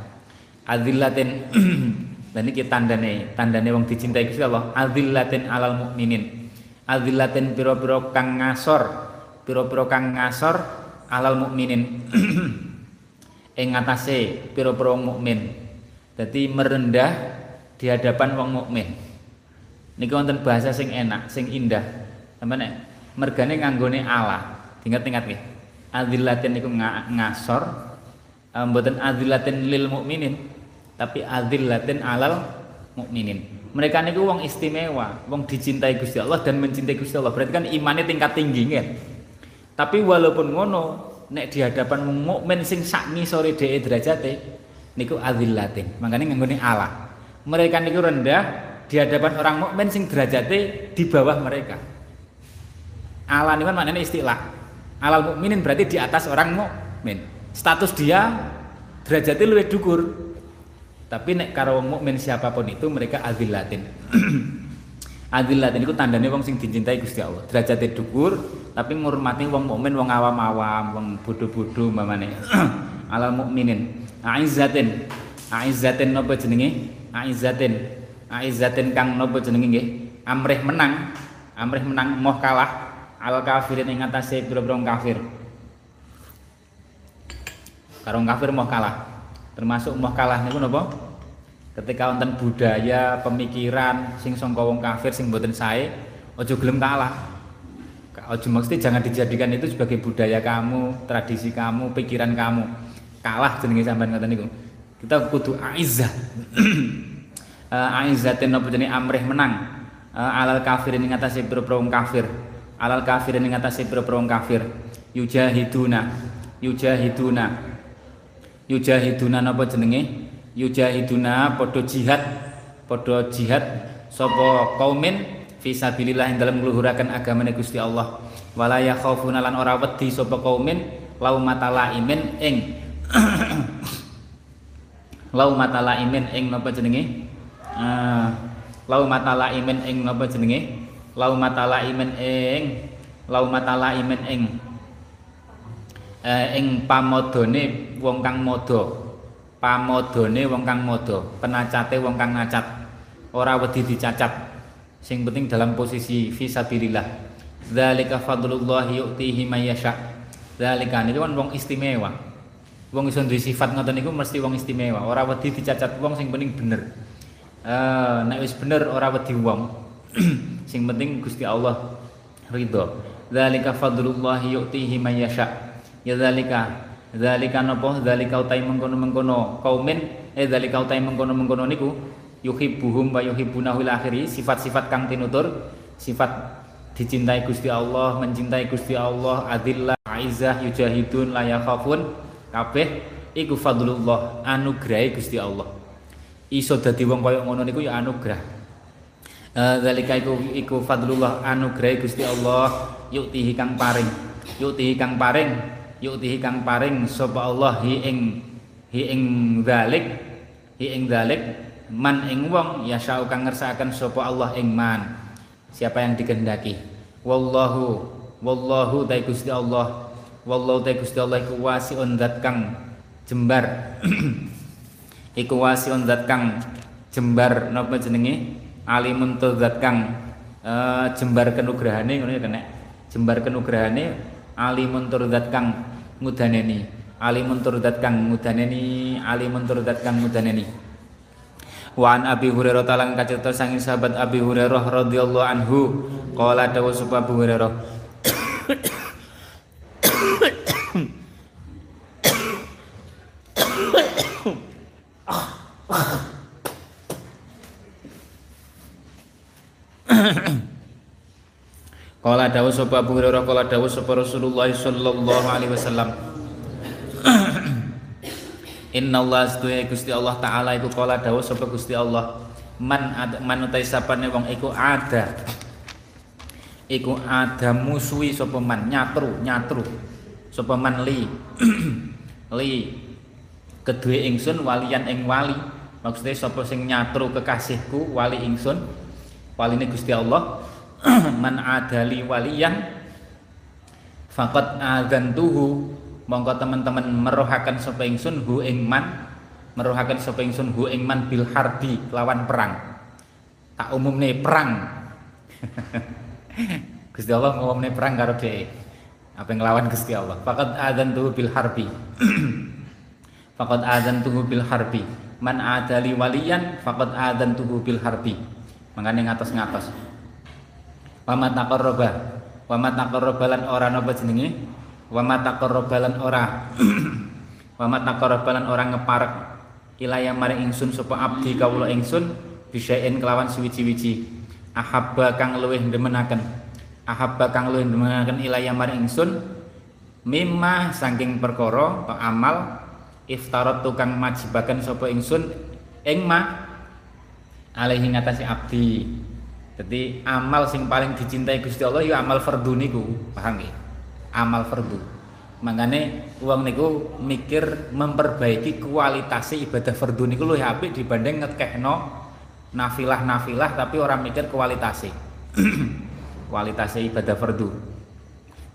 azillatin dan ini tandane tandane wong dicintai Gusti Allah azillatin alal mukminin azillatin pira-pira kang ngasor pira-pira kang ngasor alal mukminin ing ngatasé pira-pira mukmin. Dadi merendah di hadapan wong mukmin. Niki wonten bahasa sing enak, sing indah. Sampeyan mergane nganggone ala. Ingat-ingat nggih. Adzillatin niku ngasor mboten adzillatin lil mukminin, tapi adzillatin alal mukminin. Mereka niku wong istimewa, wong dicintai Gusti Allah dan mencintai Gusti Allah. Berarti kan imannya tingkat tinggi kan. Tapi walaupun ngono, nek di hadapan mukmin sing sak ngisore dhewe derajate niku azillatin. Makane nganggone Allah. Mereka niku rendah di hadapan orang mukmin sing derajate di bawah mereka. Allah niku kan maknanya istilah. Alal mukminin berarti di atas orang mukmin. Status dia derajatnya lebih dukur. Tapi nek karo mukmin siapa pun itu mereka azillatin. azillatin itu tandanya wong sing dicintai Gusti Allah. Derajate dukur, tapi ngurmati wong mukmin wong awam-awam wong bodho-bodho mamane alal mukminin. Aizzatin. Aizzatin napa jenenge? Aizzatin. Aizzatin kang napa jenenge nggih? Amrih menang. Amrih menang moh kalah. Al kafirin ing atase pira-pira kafir. Karo kafir moh kalah termasuk moh kalah niku napa ketika wonten budaya pemikiran sing sangka wong kafir sing mboten sae aja gelem kalah Ojo maksudnya jangan dijadikan itu sebagai budaya kamu, tradisi kamu, pikiran kamu. Kalah jenenge sampean ngoten niku. Kita kudu aizzah. uh, aizzatin napa jenenge amrih menang. Uh, alal kafirin ing atase pira-pira kafir. Alal kafirin ing atase pira-pira kafir. Yujahiduna. Yujahiduna. Yujahiduna napa jenenge? Yujahiduna padha jihad. Padha jihad sapa kaumin fisabilillah yang dalam meluhurakan agama Gusti Allah wala yakhafuna lan ora wedi sapa kaumin lau matala imin ing lau matala imin ing napa jenenge uh, lau matala imin ing napa jenenge lau matala imin ing lau matala imin ing uh, ing pamodone wong kang modo pamodone wong kang modo penacate wong kang ngacat ora wedi dicacat. Sing penting dalam posisi fisabilillah dzalika fadlullah yu'tihi may yasha. Dzalika niku kan wong istimewa. Wong iso duwe sifat ngoten niku mesti wong istimewa. Ora wedi dicacat wong sing penting bener. Eh nek wis bener ora wedi wong. Sing penting Gusti Allah ridho. Dzalika fadlullah yu'tihi may yasha ya dzalika dzalika napa dzalika utai mengkono-mengkono kaumin. Eh dzalika utai mengkono-mengkono niku yuhibbuhum wa yuhibbunahu akhiri. Sifat-sifat kang tinutur. Sifat dicintai Gusti Allah mencintai Gusti Allah adillah aizah yujahidun la yakhafun. Kabeh iku fadlullah anugerah Gusti Allah. Iso dadi wong kaya ngono niku ya anugerah. Eh, zalika iku iku fadlullah anugerah Gusti Allah. Yuktihi kang paring. Yuktihi kang paring yuktihi kang paring sapa Allah hi ing hi ing zalik hi ing man ing wong ya syau kang ngersakaken sapa Allah ing man. Siapa yang dikehendaki? Wallahu wallahu ta Gusti Allah wallahu ta Gusti Allah iku wasiun zat kang jembar. Iku wasiun zat kang jembar napa jenenge? Alimun zat kang uh, jembar kenugrahane ngono ya kena jembar kenugrahane alimun zat kang ngudaneni Ali turdat kang ngudaneni Ali turdat kang ngudaneni Wa an Abi Hurairah talang kacerita sanging sahabat Abi Hurairah radhiyallahu anhu qala dawu sapa Abi Hurairah Ahem Kala dawuh sapa Abu Hurairah kala dawuh sapa Rasulullah sallallahu alaihi wasallam. Inna Allah seduhe Gusti Allah taala iku kala dawuh sapa Gusti Allah. Man ad, man utai sapane wong iku ada. Iku ada musuhi sapa man nyatru nyatru. Sapa man li. Li. Kedue ingsun walian ing wali. Maksudnya sapa sing nyatru kekasihku wali ingsun. Waline Gusti Allah man adali waliyan faqad adzantuhu. Mongko teman-teman merohakan sapa ingsun hu ing man merohakan sapa ingsun hu ing man bil harbi lawan perang. Tak umumne perang. Gusti Allah ngomongne perang karo dhek. Apa yang nglawan Gusti Allah? Faqad adzantuhu bil harbi. Faqad adzantuhu bil harbi. Man adali waliyan faqad adzantuhu bil harbi. Mangane ngatos-ngatos Wamat taqarraba. Wamat taqarraba lan ora napa jenenge? Wamat taqarraba lan ora. Wamat taqarraba lan ora ngeparek ilaya mari ingsun sapa abdi kawula ingsun bisaen kelawan suwi-wiji. Ahabba kang luwih demenaken. Ahabba kang luwih demenaken ilaya mari ingsun mimma saking perkara atau amal iftarat tukang majibaken sapa ingsun ing ma alaihi ngatasi abdi jadi amal sing paling dicintai Gusti Allah ya amal fardu niku, paham nggih? Amal fardu. Makanya uang niku mikir memperbaiki kualitas ibadah fardu niku luwih apik dibanding ngekehno nafilah-nafilah tapi orang mikir kualitasnya. kualitasnya ibadah fardu.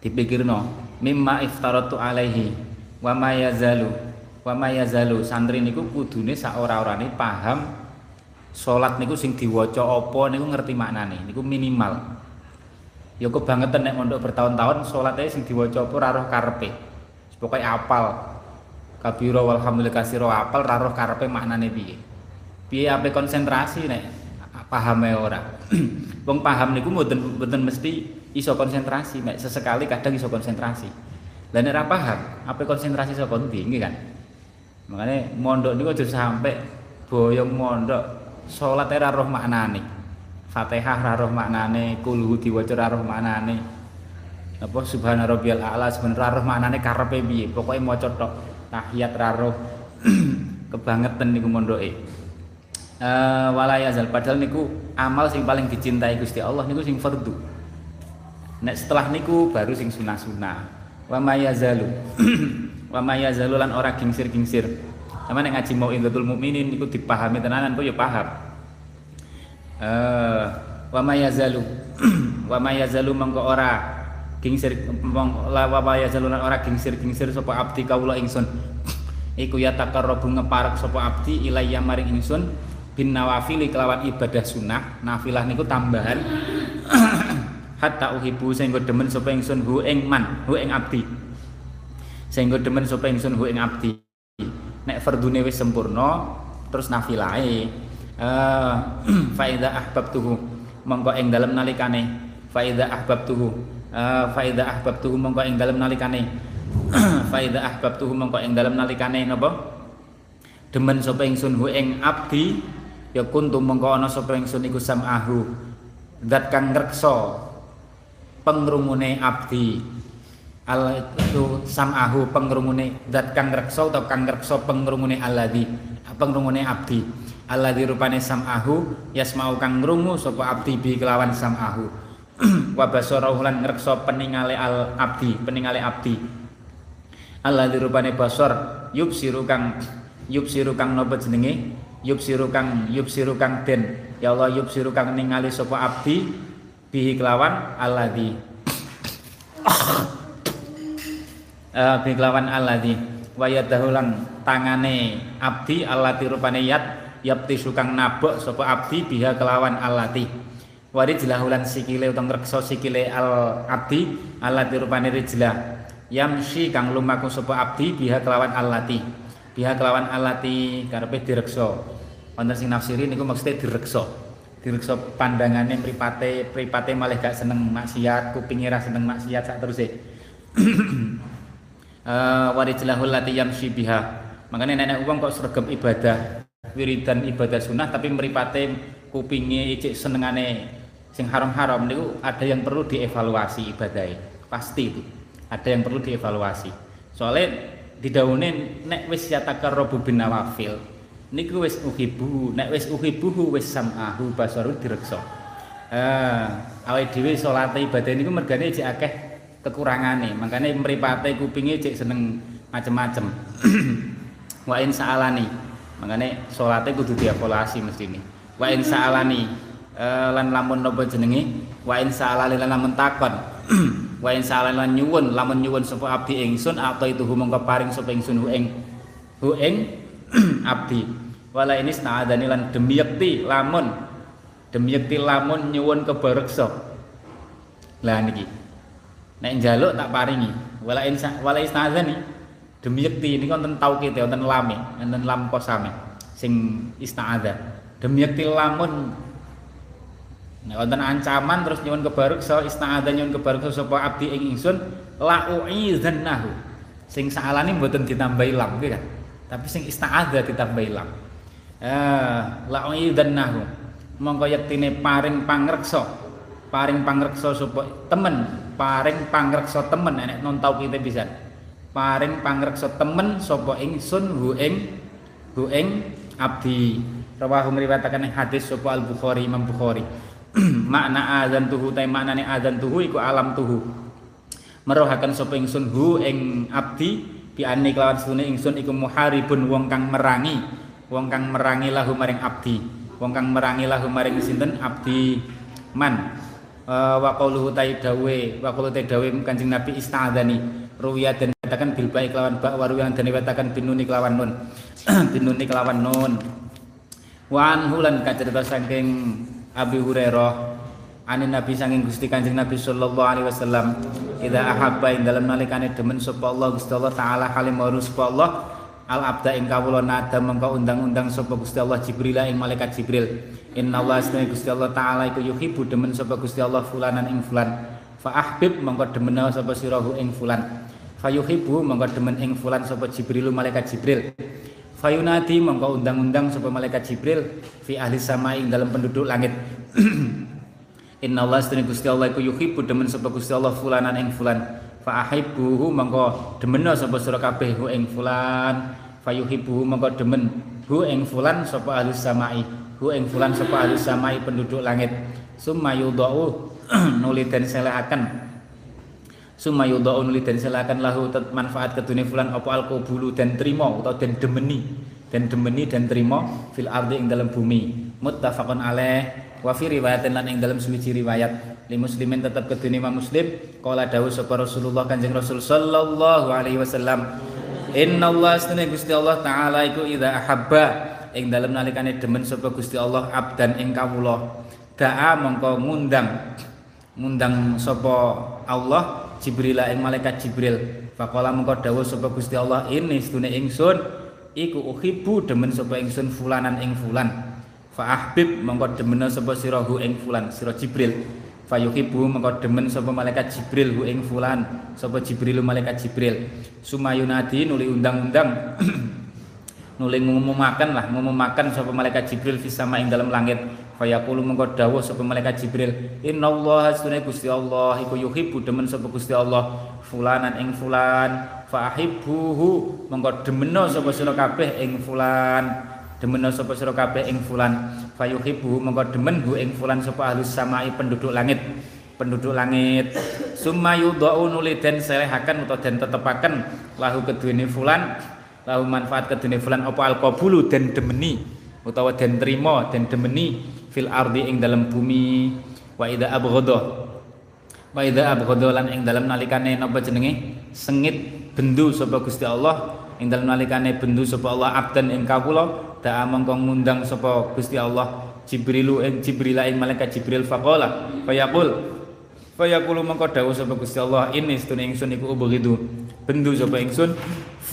Dipikirno mimma iftaratu alaihi wa ma yazalu wa ma yazalu santri niku kudune sak ora-orane paham salat niku sing diwaca apa niku ngerti maknane? Niku minimal. Ya kebangetan nek mondok bertahun-tahun salatnya sing diwaca apa ora roh karepe. Pokoke apal. Kabira walhamdulillah kasira apal ora roh karepe maknane piye. Piye ape konsentrasi nek? Pahame ora? Wong paham niku mboten mboten mesti iso konsentrasi. Mek sesekali kadang iso konsentrasi. Lah nek ora paham ape konsentrasi iso kondi kan? Makanya mondok niku aja sampai boyong mondok salat ora roh maknane. Fatihah ora roh maknane kulhu diwaca ora roh maknane. Apa subhana rabbiyal a'la sebenarnya roh maknane karepe piye? Pokoke maca tok. Tahiyat ra roh. Kebangetan niku mondoke uh, wala yazal. Padahal niku amal sing paling dicintai Gusti Allah niku sing fardu. Nek setelah niku baru sing sunah-sunah. Wa mayazalu wa mayazalu lan ora gingsir-gingsir sama nek ngaji mau indatul mukminin iku dipahami tenanan kok ya paham. Eh wa mayazalu wa mayazalu mengko ora gingsir wa mayazalu ora gingsir-gingsir sapa abdi kawula ingsun. Iku ya takarrabu ngeparek sapa abdi ilayya maring ingsun bin nawafil kelawan ibadah sunnah nafilah niku tambahan hatta uhibu sehingga demen sapa ingsun hu ing man hu ing abdi sehingga demen sapa ingsun hu ing abdi nek fardune wis sempurna terus nafilahe uh, fa idza ahbabtuhu mongko ing dalem nalikane. Fa idza ahbabtuhu uh, fa idza ahbabtuhu mongko ing dalem nalikane. Fa idza ahbabtuhu mongko ing dalem nalikane napa? Demen sapa ingsun hu ing abdi ya kuntu mongko ana sapa ingsun iku samahu. Zat kang ngreksa pengrungune abdi al itu samahu pengrungune zat kang reksa atau kang reksa pengrungune alladzi pengrungune abdi. Alladzi rupane samahu yasmau kang ngrungu sapa abdi bi kelawan samahu. Wa basarahu lan ngreksa peningale al abdi peningale abdi. Alladzi rupane basar yubsiru kang yubsiru kang napa jenenge? Yubsiru kang yubsiru kang den. Ya Allah yubsiru kang ningali sapa abdi bihi kelawan alladzi uh, bi kelawan alladzi. Wa yadahulan tangane abdi allati rupane yat yapti sukang nabok sapa abdi biha kelawan allati wari jelahulan sikile utawa reksa sikile al abdi allati rupane rijlah yamsi kang lumaku sapa abdi biha kelawan allati biha kelawan allati karepe direksa. Wonten sing nafsiri niku maksudnya direksa. Direksa pandangane mripate mripate malah gak seneng maksiat kupinge ra seneng maksiat sak teruse uh, warijlahul lati biha. Makanya nenek uang kok sergap ibadah wiridan ibadah sunnah tapi meripate kupingnya icik senengane sing haram-haram niku ada yang perlu dievaluasi ibadahnya pasti itu. Ada yang perlu dievaluasi. Soalnya didawunin nek wis yatakarrabu bin nawafil niku wis uhibu nek wis uhibuhu wis sam'ahu basaru direksa. Eh awake dhewe salate ibadah niku mergane akeh kekurangane makanya mripate kupinge cek seneng macem-macem. Wa in sa'alani. Makanya salate kudu dievaluasi mesti ini wa in sa'alani. Uh, lan lamun napa jenenge? Wa in sa'alali lan lamun takon. Wa in sa'alali lan nyuwun lamun nyuwun sapa abdi ingsun atau itu mongko paring sapa ingsun hu ing hu ing abdi. Wala ini sta'adani lan demi yakti lamun demi yakti lamun nyuwun kebareksa. Lah niki nek njaluk tak paringi wala in wala ista'adani demi yakti ini wonten tauqid wonten lame wonten lam kosame sing ista'adha demi yakti lamun Nek wonten ancaman terus nyuwun kebaruksa ista'adha nyuwun kebaruksa sapa abdi ing ingsun la uizannahu. Sing salane mboten ditambahi lam kan. Tapi sing ista'adha ditambahi lam. Eh, la uizannahu. Mongko yektine paring pangreksa. Paring pangreksa sapa temen, paring pangreksa temen enek non tau kita bisa. Paring pangreksa temen sapa ingsun hu ing hu ing abdi. Rawahu mriwayataken hadis sapa Al Bukhari Imam Bukhari. makna azan tuhu tay maknane azan tuhu iku alam tuhu merohaken sapa ingsun hu ing abdi bi anni kelawan sunne ingsun iku muharibun wong kang merangi wong kang merangi lahu maring abdi wong kang merangi lahu maring sinten abdi man wa qauluhu tay dawe wa qaulu tay dawe kanjeng nabi istadzani ruwiya dan katakan bil baik kelawan ba wa ruwiya dan katakan binuni kelawan nun. Binuni kelawan nun. Wa anhu lan kacerita saking Abi Hurairah anin Nabi sanging Gusti Kanjeng Nabi sallallahu alaihi wasallam idza ahabba ing dalem nalikane demen sapa Allah Gusti Allah taala halim wa sapa Allah al abda ing kawula nada mengko undang-undang sapa Gusti Allah Jibril ing malaikat Jibril inna Allah asna Gusti Allah taala iku yuhibbu demen sapa Gusti Allah fulanan ing fulan fa ahbib mengko demen sapa sirahu ing fulan fa yuhibbu mengko demen ing fulan sapa Jibril malaikat Jibril Fayunati mongko undang-undang supaya malaikat Jibril fi ahli sama ing dalam penduduk langit. Inna Allah sedene Gusti Allah iku yuhibbu demen sapa Gusti Allah fulanan ing fulan. Fa ahibbuhu mongko demeno sapa sira kabeh ing fulan. Fa yuhibbuhu mongko demen hu ing fulan sapa ahli samai. Hu ing fulan sapa ahli samai penduduk langit. Summa yudau nuli den selehaken summa yudhaun li dan silakan lahu manfaat kedune fulan apa al qabulu dan terima atau dan demeni. Dan demeni dan terima fil ardi ing dalam bumi. Muttafaqun alaih. Wa fi riwayatin lan ing dalam suwiji riwayat. Li muslimin tetap kedune Imam Muslim. Qala dawuh sapa Rasulullah Kanjeng Rasul sallallahu alaihi wasallam. Inna Allah astane Gusti Allah taala iku idza ahabba ing dalam nalikane demen sapa Gusti Allah abdan ing kawula. Da'a mongko ngundang ngundang sapa Allah Jibril ing malaikat Jibril. Faqala mengko dawuh sapa Gusti Allah ini sedune ingsun iku uhibbu demen sapa ingsun fulanan ing fulan. Fa ahbib mengko demen sapa sirahu ing fulan sira Jibril. Fa yuhibbu mengko demen sapa malaikat Jibril hu ing fulan sapa Jibril malaikat Jibril. Sumayunadi nuli undang-undang nuli ngumumaken lah ngumumaken sapa malaikat Jibril fis sama ing dalam langit. Fayaqulu mengko dawuh sapa malaikat Jibril innallaha sunne Gusti Allah iku yuhibbu demen sapa Gusti Allah fulanan ing fulan fa ahibbuhu mengko demeno sapa sira kabeh ing fulan demeno sapa sira kabeh ing fulan. Fayuhibbu mengko demen hu ing fulan sapa ahlus samai penduduk langit penduduk langit. Summa yudha'u nuli den selehaken utawa den tetepaken lahu keduwene fulan lahu manfaat keduwene fulan apa alqabulu den demeni. Utawa den trima den demeni. Fil ardi ing dalam bumi. Wa idza abghadha wa idza lan ing dalam nalikane napa jenenge? Sengit bendu sapa Gusti Allah. Ing dalam nalikane bendu sapa Allah abdan ing kawula. Da'a mongko ngundang sapa Gusti Allah. Jibrilu ing Jibril ing malaikat Jibril faqala fayaqul. Fayaqulu mongko dawuh sapa Gusti Allah ini sedune ingsun iku ubghidu bendu sapa ingsun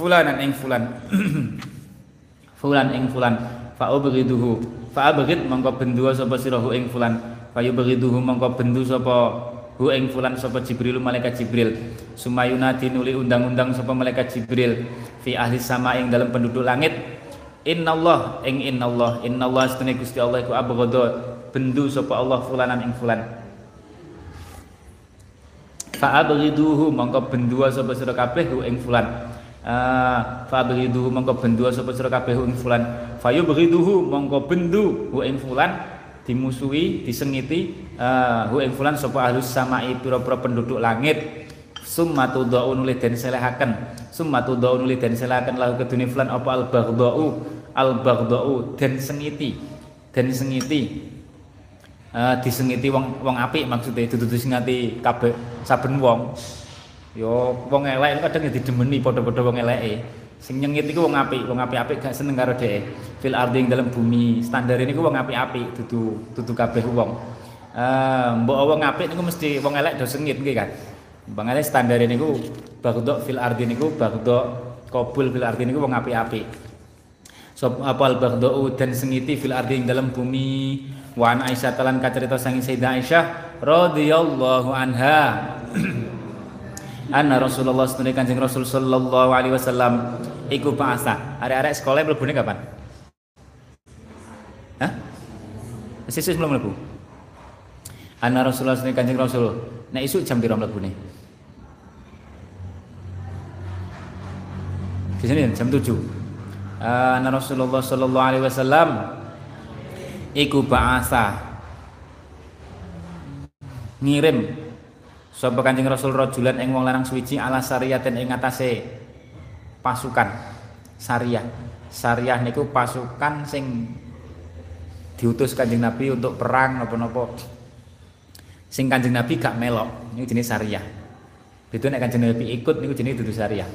fulanan ing fulan. Fulan ing fulan. Fa ubghiduhu fa abghid mongko bendu sapa sirahu ing fulan. Fa yubghiduhu mongko bendu sapa hu ing fulan sapa Jibril malaikat Jibril. Sumayunati nuli undang-undang sapa malaikat Jibril. Fi ahli sama ing dalam penduduk langit. Innallah ing innallah. Innallah setune Gusti Allah iku abghadha. Bendu sapa Allah fulanan ing fulan. Fa abghiduhu mongko bendu sapa sira kabeh ing fulan uh, fa abghiduhu mongko bendu sapa sira kabeh ing fulan. Fa yubghiduhu mongko bendu ing fulan. Dimusuhi disengiti uh, hu ing fulan sapa ahlus samai pira-pira penduduk langit. Summa tudau nuli den selehaken. Summa tudau nuli den selehaken lahu kedune fulan apa al baghdau al baghdau den sengiti. Den sengiti. Uh, disengiti wong wong apik maksudnya dudu disengiti kabeh saben wong yo wong elek kadang ya didemeni padha-padha wong eleke. Sing nyengit iku wong apik wong apik-apik gak seneng karo dhek. Fil ardi dalam bumi. Standar ini ku wong apik-apik dudu dudu kabeh wong. Eh mbok wong apik niku mesti wong elek do sengit nggih kan? Bang elek standar ini ku bagdok fil ardi niku bagdok kabul fil ardi niku wong apik-apik. Sob apal baghdau dan sengiti fil ardi ing dalam bumi? Wa an Aisyah talan kacerita sangi Sayyidah Aisyah radhiyallahu anha anna Rasulullah sedene Kanjeng Rasul sallallahu alaihi wasallam iku bahasa arek-arek sekolah mlebune kapan? Hah? Sesuk belum mlebu. Anna Rasulullah sedene Kanjeng Rasul nek isuk jam pira mlebune? Biasanya jam 7 anna Rasulullah sallallahu alaihi wasallam iku ba'asa ngirim sapa Kanjeng Rasul rajulan ing wong lanang suwiji ala sariyaten ing ngatasé pasukan. Syariah syariah niku pasukan sing diutus Kanjeng Nabi untuk perang napa-napa. Sing Kanjeng Nabi gak melok niku jenis syariah itu nek Kanjeng Nabi ikut niku jenis dudu syariah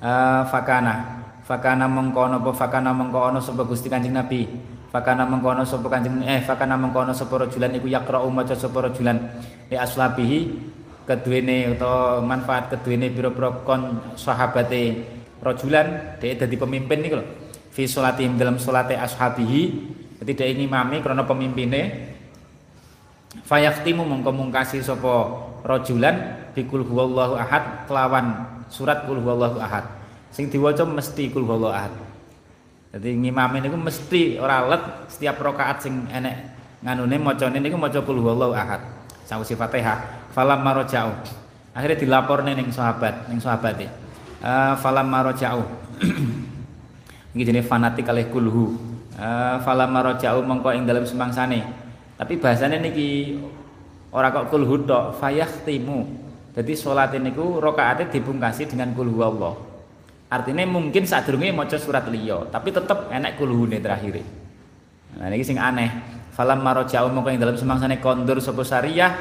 uh, fakana. Fakana mengkono apa fakana mengkono sapa Gusti Kanjeng Nabi? Fakana mengkono sapa Kanjeng eh fakana mengkono sapa rajulan iku yaqra'u maca sapa rajulan. Li aslabihi keduwene utawa manfaat keduwene pira-pira kon sahabate rajulan dhek pemimpin niku lho. Fi salatihim dalam salate ashabihi. Ketika ini mami karena pemimpinnya. Fayaktimu mongko mungkasi sapa rajulan bikul huwallahu ahad kelawan surat kul huwallahu ahad. Sing diwaca mesti kul huwallahu ahad. Jadi ngimame niku mesti ora let setiap rakaat sing enek nganune macane niku maca kul huwallahu ahad. Sawise Fatihah falam marojau. Akhirnya dilaporne ning sahabat ning sahabate uh, falam marojau. Iki jenenge fanatik kalih kulhu. Uh, falam marojau mengko ing dalam semangsane. Tapi bahasanya niki ora kok kulhu tok fayahtimu. Jadi sholat ini ku rokaatnya dipungkasi dengan kulhu Allah. Artinya mungkin saat durunge maca surat liya, tapi tetep enek kulhune terakhir. Nah ini sing aneh. Falam maroja'u mongko ing dalam semangsane kondur sapa syariah,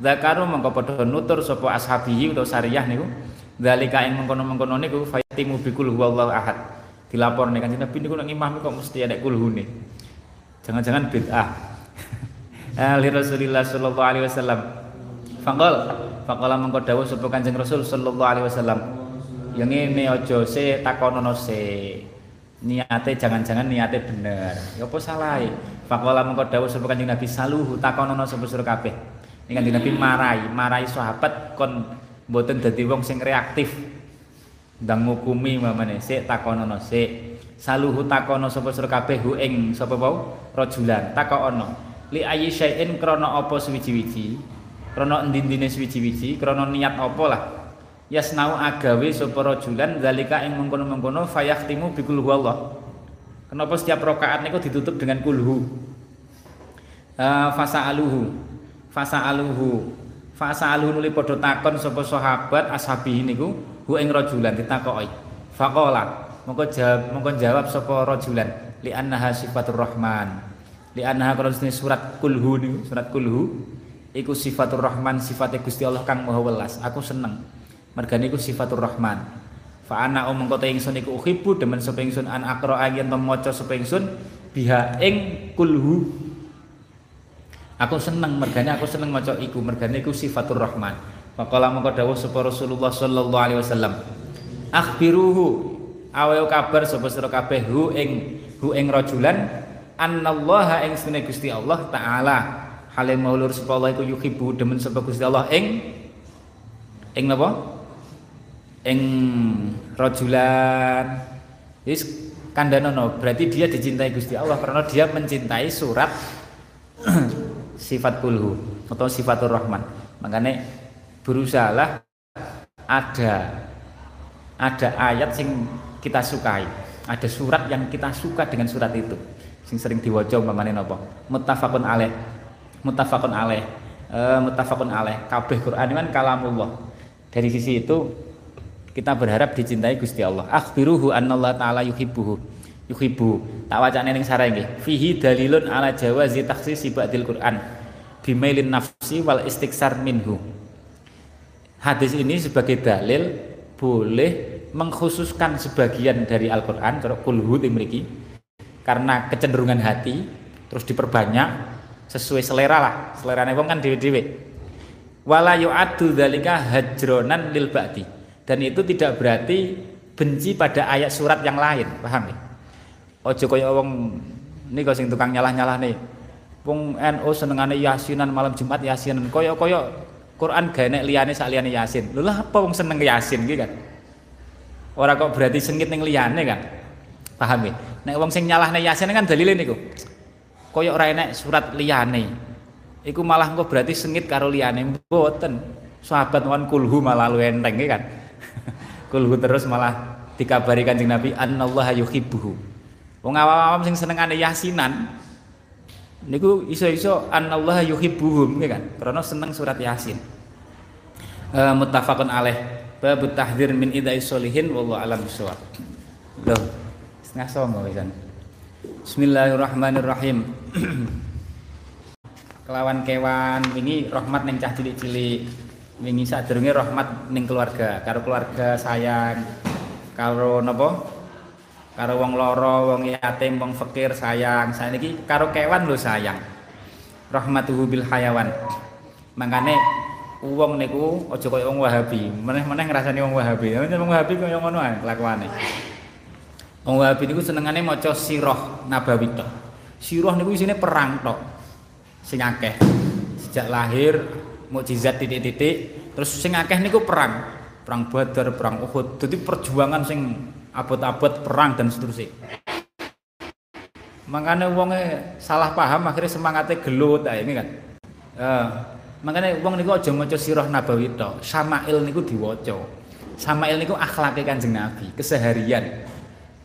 zakaru mongko padha nutur sapa ashabihi utawa syariah niku. Dalika ing mengkono-mengkono niku fayatimu bikul huwallahu ahad. Dilaporne kanjeng Nabi niku nek imam kok mesti enek kulhune. Jangan-jangan bid'ah. Ali Rasulillah sallallahu alaihi wasallam. Faqal, faqala mengko dawuh sapa Kanjeng Rasul sallallahu alaihi wasallam yang ini ojo se takonono se niate jangan-jangan niate bener ya apa salah Fakola mengko dawuh sapa Kanjeng Nabi saluhu takonono sapa sira kabeh ini Kanjeng Nabi marai. Marai sahabat kon mboten dadi wong sing reaktif. Ndang ngukumi mamane se takonono se saluhu takono sapa sira kabeh hu ing sapa wau? Rajulan takono. Li ayi syai'in krana apa suwiji-wiji krana endi-endine suwiji-wiji krana niat apa lah? Yasnau agawe sapa rajulan zalika ing mengkono-mengkono fayahtimu bi Allah. Kenapa setiap rakaat niku ditutup dengan kulhu? Uh, fasa'aluhu. Fasa'aluhu. Fasa'aluhu nuli padha takon sapa sahabat ashabi niku hu ing rajulan ditakoki. Faqala mongko jawab mongko jawab sapa rajulan li annaha sifatur rahman. Li annaha kalau surat kulhu niku surat kulhu iku sifatur rahman sifatnya Gusti Allah kang maha welas. Aku seneng mergane iku sifatur rahman fa ana umum kota ingsun iku uhibbu demen sapa ingsun an akra yen to maca sapa ingsun biha ing kulhu aku seneng mergane aku seneng maca iku. Mergane iku sifatur rahman. Faqala mongko dawuh sapa Rasulullah sallallahu alaihi wasallam. Akhbiruhu. Awe kabar sapa sira kabeh hu ing hu ing rajulan annallaha ing sunne Gusti Allah taala. Hale maulur sapa Allah iku yuhibbu demen sapa Gusti Allah ing ing napa? Ing rajulan. Wis kandhanono berarti dia dicintai Gusti Allah karena dia mencintai surat sifat kulhu atau sifatur rahman. Makanya berusahalah ada ada ayat sing kita sukai ada surat yang kita suka dengan surat itu. Sing sering diwaca umpamane napa? Muttafaqun alaih muttafaqun alaih e, muttafaqun alaih. Kabeh Quran kan kalamullah. Dari sisi itu kita berharap dicintai Gusti Allah. Akhbiruhu annallaha taala yuhibbuhu yuhibbu tak wacane ning sareng nggih. Fihi dalilun ala jawazi takhsis ba'dil Quran. Bimailin nafsi wal istiksar minhu. Hadis ini sebagai dalil boleh mengkhususkan sebagian dari Al-Qur'an cara kulhu mriki karena kecenderungan hati terus diperbanyak sesuai selera lah. Selera wong kan dewe-dewe wala yu'addu dzalika hajronan lil ba'di. Dan itu tidak berarti benci pada ayat surat yang lain paham ya Ojo kaya wong niku sing tukang nyalah-nyalah nih. Wong NU senengane yasinan malam Jumat yasinan. Kaya-kaya Quran gak enek liyane sak liyane yasin. Lho lah apa wong seneng yasin iki kan? Ora kok berarti sengit ning liyane kan? Paham ya? Nek wong sing nyalahne yasin kan dalile niku. Kaya ora enek surat liyane. Iku malah engko berarti sengit karo liyane mboten. Sahabat wan kulhu malah lu enteng kan. kulhu terus malah dikabari Kanjeng Nabi annallaha yuhibbuhu. Wong awam-awam sing senengane yasinan niku iso-iso anallah yuhibbuhum ya kan? Karena seneng surat yasin. Uh, muttafaqun alaih. Bab tahdzir min idai solihin wallahu alam bisawab loh setengah songo wisan Bismillahirrahmanirrahim. Kelawan kewan wingi rahmat ning cah cilik-cilik. Wingi sadurunge rahmat ning keluarga karo keluarga sayang. Karo napa karo wong loro, wong yatim, wong fakir sayang. Saya ini karo kewan lo sayang. Rahmatuhu bil hayawan. Makane wong niku aja kaya wong Wahabi. Meneh-meneh ngrasani wong Wahabi. Wong Wahabi kaya ngono ae kelakuane. Wong Wahabi niku senengane maca sirah nabawi tok. Sirah niku isine perang tok. Sing akeh. Sejak lahir mukjizat titik-titik terus sing akeh niku perang. Perang Badar, perang Uhud. Dadi perjuangan sing abot-abot perang dan seterusnya. Makanya wongnya salah paham akhirnya semangatnya gelut ini kan? Uh, makanya wong niku aja maca sirah nabawi to Sama'il niku diwaca. Sama'il niku akhlake Kanjeng Nabi keseharian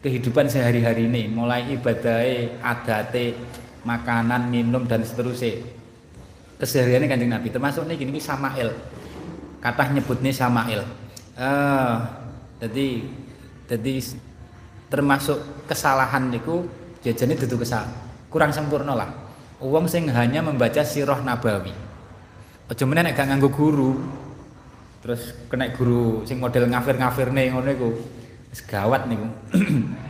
kehidupan sehari-hari ini mulai ibadahnya adate makanan minum dan seterusnya. Kesehariannya Kanjeng Nabi termasuk nih gini Sama'il kata nyebutnya Sama'il uh, jadi jadi termasuk kesalahan niku jajane dudu kesal. Kurang sempurna lah. Uang sing hanya membaca sirah nabawi. Aja meneh nek gak nganggo guru terus kena guru sing model ngafir-ngafir nih ngono iku wis gawat niku.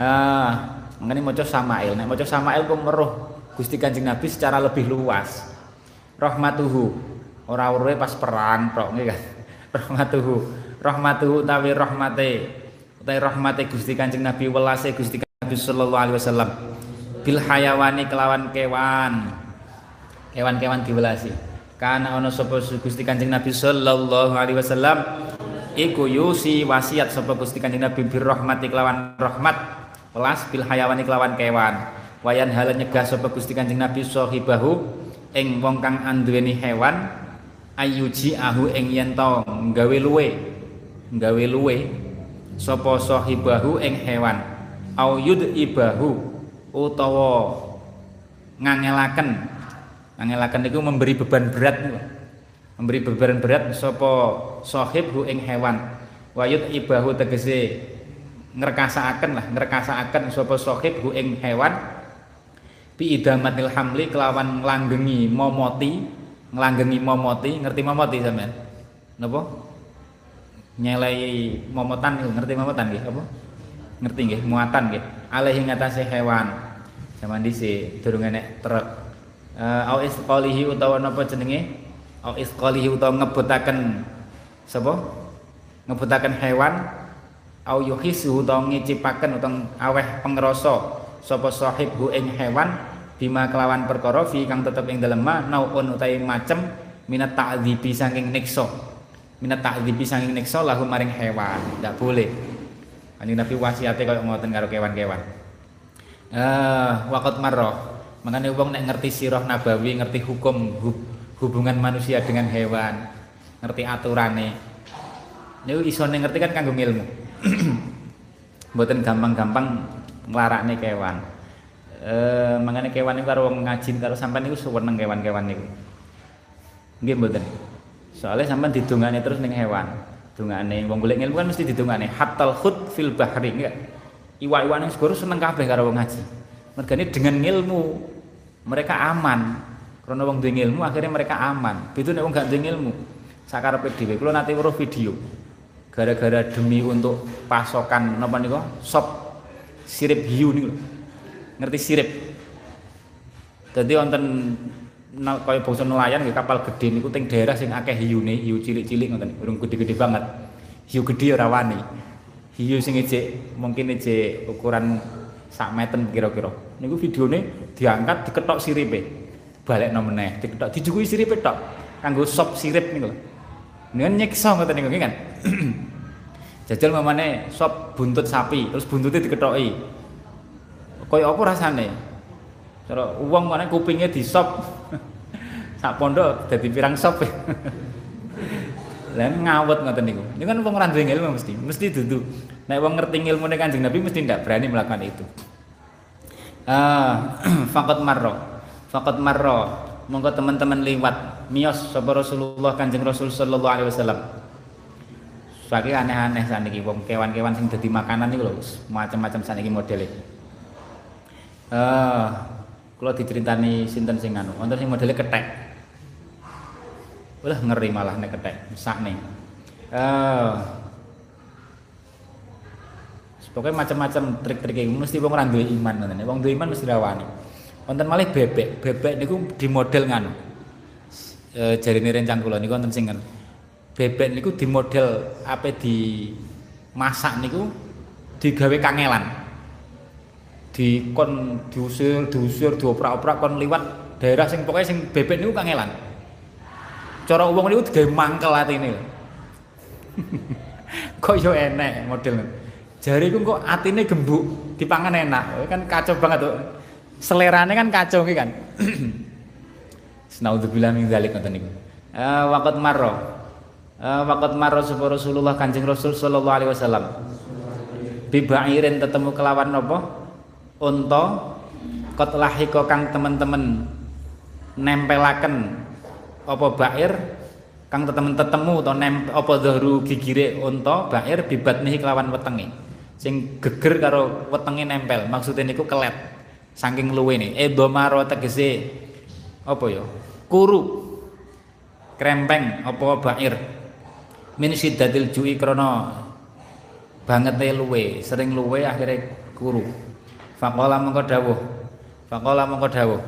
Ah mengenai maca Samail. Nek maca Samail kok meruh Gusti Kanjeng Nabi secara lebih luas. Rahmatuhu. Ora uruhe pas perang tok kan rahmatuhu. Rahmatuhu tawi rahmate utai rahmate Gusti Kanjeng Nabi welase Gusti Nabi sallallahu alaihi wasallam. Bil hayawani kelawan kewan. Kewan-kewan diwelasi. Karena ono sapa Gusti Kanjeng Nabi sallallahu alaihi wasallam? Iku yusi wasiat sapa Gusti Kanjeng Nabi bir rahmati kelawan rahmat. Welas bil hayawani kelawan kewan. Wayan hal nyegah sapa Gusti Kanjeng Nabi sahibahu ing wong kang anduweni hewan ayuji ahu ing yen to gawe luwe. Gawe luwe sapa sahibahu ing hewan. Au ibahu utawa ngangelaken. Ngangelaken iku memberi beban berat memberi beban berat sapa sahibhu ing hewan. Wa ibahu tegese ngrekasakaken lah ngrekasakaken sapa sahibhu ing hewan. Bi idamatil hamli kelawan nglanggengi momoti nglanggengi momoti. Ngerti momoti sampean? Napa nyelai momotan ngerti momotan nggih? Apa? Ngerti nggih? Muatan nggih? Alaihi ngatasé hewan. Zaman dhisik durung enek truk. Uh, au utawa napa jenenge? Au isqalihi utawa ngebutaken sapa? Ngebutaken hewan. Au yuhisu utawa ngicipaken utawa aweh pengrasa sapa sahibhu ing hewan. Bima kelawan perkara fi kang tetep ing dalem ma naun utawi macem minat ta'dzibi saking niksa minat ta'dzibi sanging niksa lahu maring hewan tidak boleh Kanjeng Nabi wasiate kaya ngoten karo kewan-kewan eh waqat marra Makanya wong nek ngerti sirah nabawi, ngerti hukum hubungan manusia dengan hewan, ngerti aturane. Niku isone ngerti kan kanggo ilmu. Mboten gampang-gampang nglarakne kewan. Eh mangane kewan niku karo wong ngaji karo sampean niku seneng kewan-kewan niku. Nggih mboten. Soalnya sampean didongane terus ning hewan. Dongane wong golek ilmu kan mesti didongane hatal khut fil bahri enggak. Iwa-iwa ning segoro seneng kabeh karo wong ngaji. Mergane dengan ilmu mereka aman. Karena wong duwe ilmu akhirnya mereka aman. Itu nek wong gak duwe ilmu. Sakarepe dhewe kula nate weruh video. Gara-gara demi untuk pasokan napa niku sop sirip hiu niku. Ngerti sirip? Jadi wonten kaya bangsa nelayan nggih kapal gede niku teng daerah sing akeh hiune, hiu cilik-cilik ngoten, urung gede-gede banget. Hiu gede ora wani. Hiu sing ijek mungkin ijek ukuran sak meten kira-kira. Niku videone diangkat diketok siripe. Balekno meneh, diketok dijukui siripe tok. Kanggo sop sirip niku. Niku nyiksa ngoten niku kan. Jajal mamane sop buntut sapi, terus buntutnya diketoki. Kaya apa rasane? Cara uang mana kupingnya di sop. Sak pondok dadi pirang sop. Lah ngawet ngoten niku. Niku kan wong ora ilmu mesti, mesti dudu. Nek wong ngerti ilmune Kanjeng Nabi mesti ndak berani melakukan itu. Ah, faqat marra. Faqat marra. Monggo teman-teman liwat mios sapa Rasulullah Kanjeng Rasul sallallahu alaihi wasallam. Saiki aneh-aneh saniki wong kewan-kewan sing dadi makanan niku lho, macam-macam saniki modele. Eh, kula diceritani sinten sing anu, wonten sing modele kethek. Ulah ngeri malah nek kethek, sakne. Eh, Pokoknya macam-macam trik-trik iki mesti wong ora duwe iman ngoten. Wong duwe iman mesti rawani. Wonten malih bebek. Bebek niku di model nganu. E, jarine rencang kula niku wonten sing bebek niku di model apa di masak niku digawe kangelan. Di kon diusir, diusir, dioprak-oprak kon liwat daerah sing pokoknya sing bebek niku kangelan. Cara wong niku digawe mangkel atine. Kok yo enek model Jari ku kok atine gembuk, dipangan enak. Kan kacau banget tuh. Selerane kan kacau ki kan. Naudzubillah min dzalik ngoten niku. Eh waqt marra. Eh waqt marra Rasulullah Kanjeng Rasul sallallahu alaihi wasallam. Bibairin tetemu kelawan napa? Unta kot lahiko kang temen-temen nempelaken apa bair kang temen tetemu atau nem apa dhahru gigire unta bair bibat nihi kelawan wetenge. Sing geger karo wetenge nempel maksudnya niku kelet saking luwe nih edomaro tegese apa ya kuru krempeng apa bair. Min siddatil jui krana banget luwe sering luwe akhirnya kuru faqala mengko dawuh. Faqala mengko dawuh.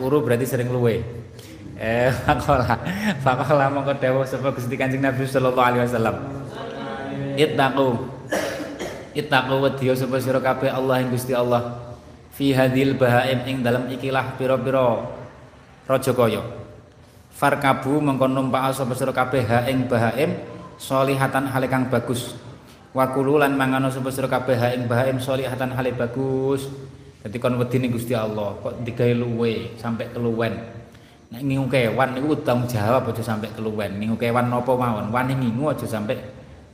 Kuru berarti sering luwe. Eh faqala. Faqala mengko dawuh sapa Gusti Kanjeng Nabi sallallahu alaihi wasallam. Ittaqu. Ittaqu wedya sapa sira kabeh Allah ing Gusti Allah. Fi hadil bahaim ing dalam ikilah pira-pira raja kaya. Farkabu mengko numpak sapa sira kabeh ha ing bahaim solihatan hale kang bagus. Wa lan mangano sapa sira kabeh ing bahaim solihatan hale bagus. Dadi kon wedi ning Gusti Allah kok digawe luwe sampai keluwen. Nek ngingu kewan niku tanggung jawab aja sampai keluwen. Ngingu kewan napa mawon, wani ngingu aja sampai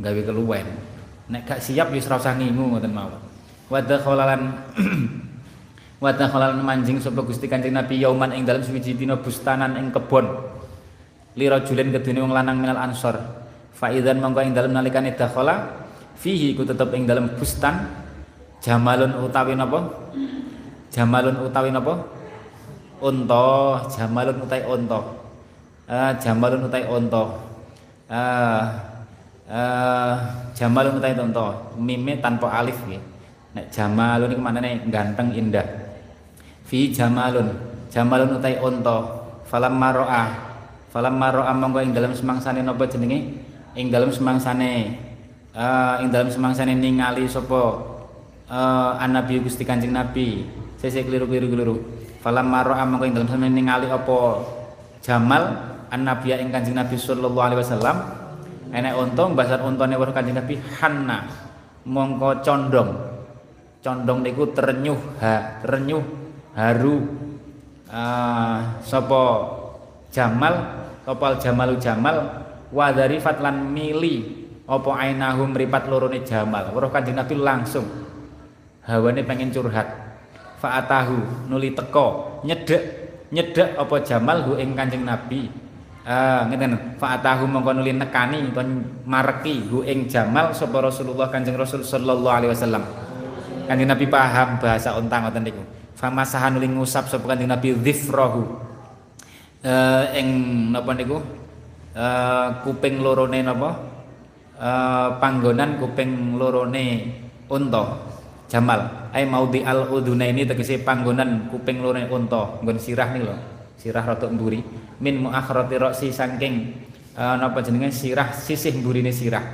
gawe keluwen. nek gak siap wis ora usah ngingu ngoten mawon wa dakhalalan wa dakhalalan manjing sapa Gusti Kanjeng Nabi yauman ing dalem suwiji dina bustanan ing kebon li rajulin kedune wong lanang minal ansor fa idzan monggo ing dalem nalikane dakhala fihi ku tetep ing dalem bustan jamalun utawi napa jamalun utawi napa unta jamalun utawi unta ah jamalun utawi unta ah uh, Jamalun utai tonto mime tanpa alif ya. Nek Jamalun iku maknane ganteng indah. Fi Jamalun. Jamalun utai onto. Falam maroa. Falam maroa monggo ing dalam semangsane napa jenenge? Ing dalam semangsane uh, ing dalam semangsane ningali sapa? Uh, Nabi Gusti Kanjeng Nabi. Sese keliru-keliru keliru. Falam maroa monggo ing dalam semangsane ningali apa? Jamal an-Nabi ing Kanjeng Nabi sallallahu alaihi wasallam. Enek unta mbasar untane weruh Kanjeng Nabi Hanna. Mongko condong. Condong niku terenyuh ha terenyuh haru. Uh, sapa Jamal? Topal Jamalu Jamal? Wa dari fatlan mili apa ainahu mripat lorone Jamal weruh Kanjeng Nabi langsung hawane pengen curhat fa'atahu nuli teko nyedek nyedek apa Jamal hu ing Kanjeng Nabi Ah, ngeten fa'atahu mongko nuli nekani kon mareki hu ing Jamal sapa Rasulullah Kanjeng Rasul sallallahu alaihi wasallam. Kanjeng Nabi paham bahasa unta ngoten niku. Famasahan nuli ngusap sapa Kanjeng Nabi dhifrahu. Eh ing napa niku? Uh, kuping lorone napa? Uh, panggonan kuping lorone unta. Jamal. Ai maudi al ini tegese panggonan kuping lorone unta, nggon sirah niku lho sirah rada mburi. Min muakhrati ra'si saking uh, napa jenenge? Sirah sisih mburine sirah.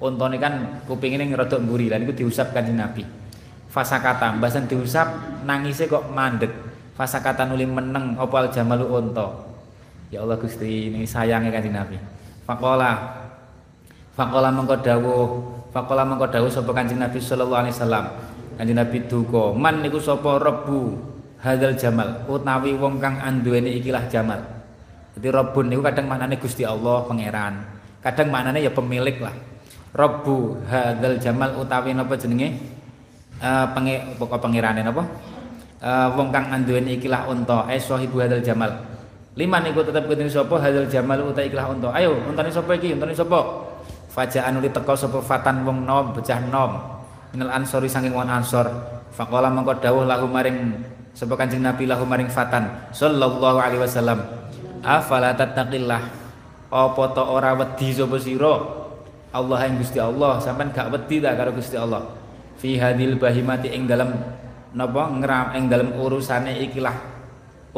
Untane kan kupingine rada mburi lan iku diusap kanjeng Nabi. Fasakata mbasan diusap nangise kok mandek. Fasakata nuli meneng opal jamalu unta? Ya Allah Gusti ini sayange kanjeng Nabi. Faqala faqala mengko dawuh faqala mengko dawuh sapa kanjeng Nabi sallallahu alaihi wasallam. Kanjeng Nabi duka man niku sapa rebu hadal jamal? Utawi wong kang anduweni ikilah jamal. Jadi robun itu kadang maknanya Gusti Allah pangeran. Kadang maknanya ya pemilik lah. Robbu hadal jamal utawi napa jenenge? Uh, penge pokok pangerane napa? Uh, wong kang anduweni ikilah unta eh sahibu hadal jamal. Lima niku tetep kudu sapa? Hadal jamal utawi ikilah unta. Ayo untane sapa iki? Untane sapa fajaan uli teko sapa fatan wong nom becah nom. Minal ansori saking wong ansor. Faqala mengko dawuh lahu maring Sebab kanjeng Nabi lahu maring fatan. Sallallahu alaihi wasallam. Afala tattaqillah? Apa to ora wedi sapa sira? Allah yang Gusti Allah. Sampean gak wedi ta karo Gusti Allah? Fi hadil bahimati ing dalam napa? Ngram ing dalam urusane ikilah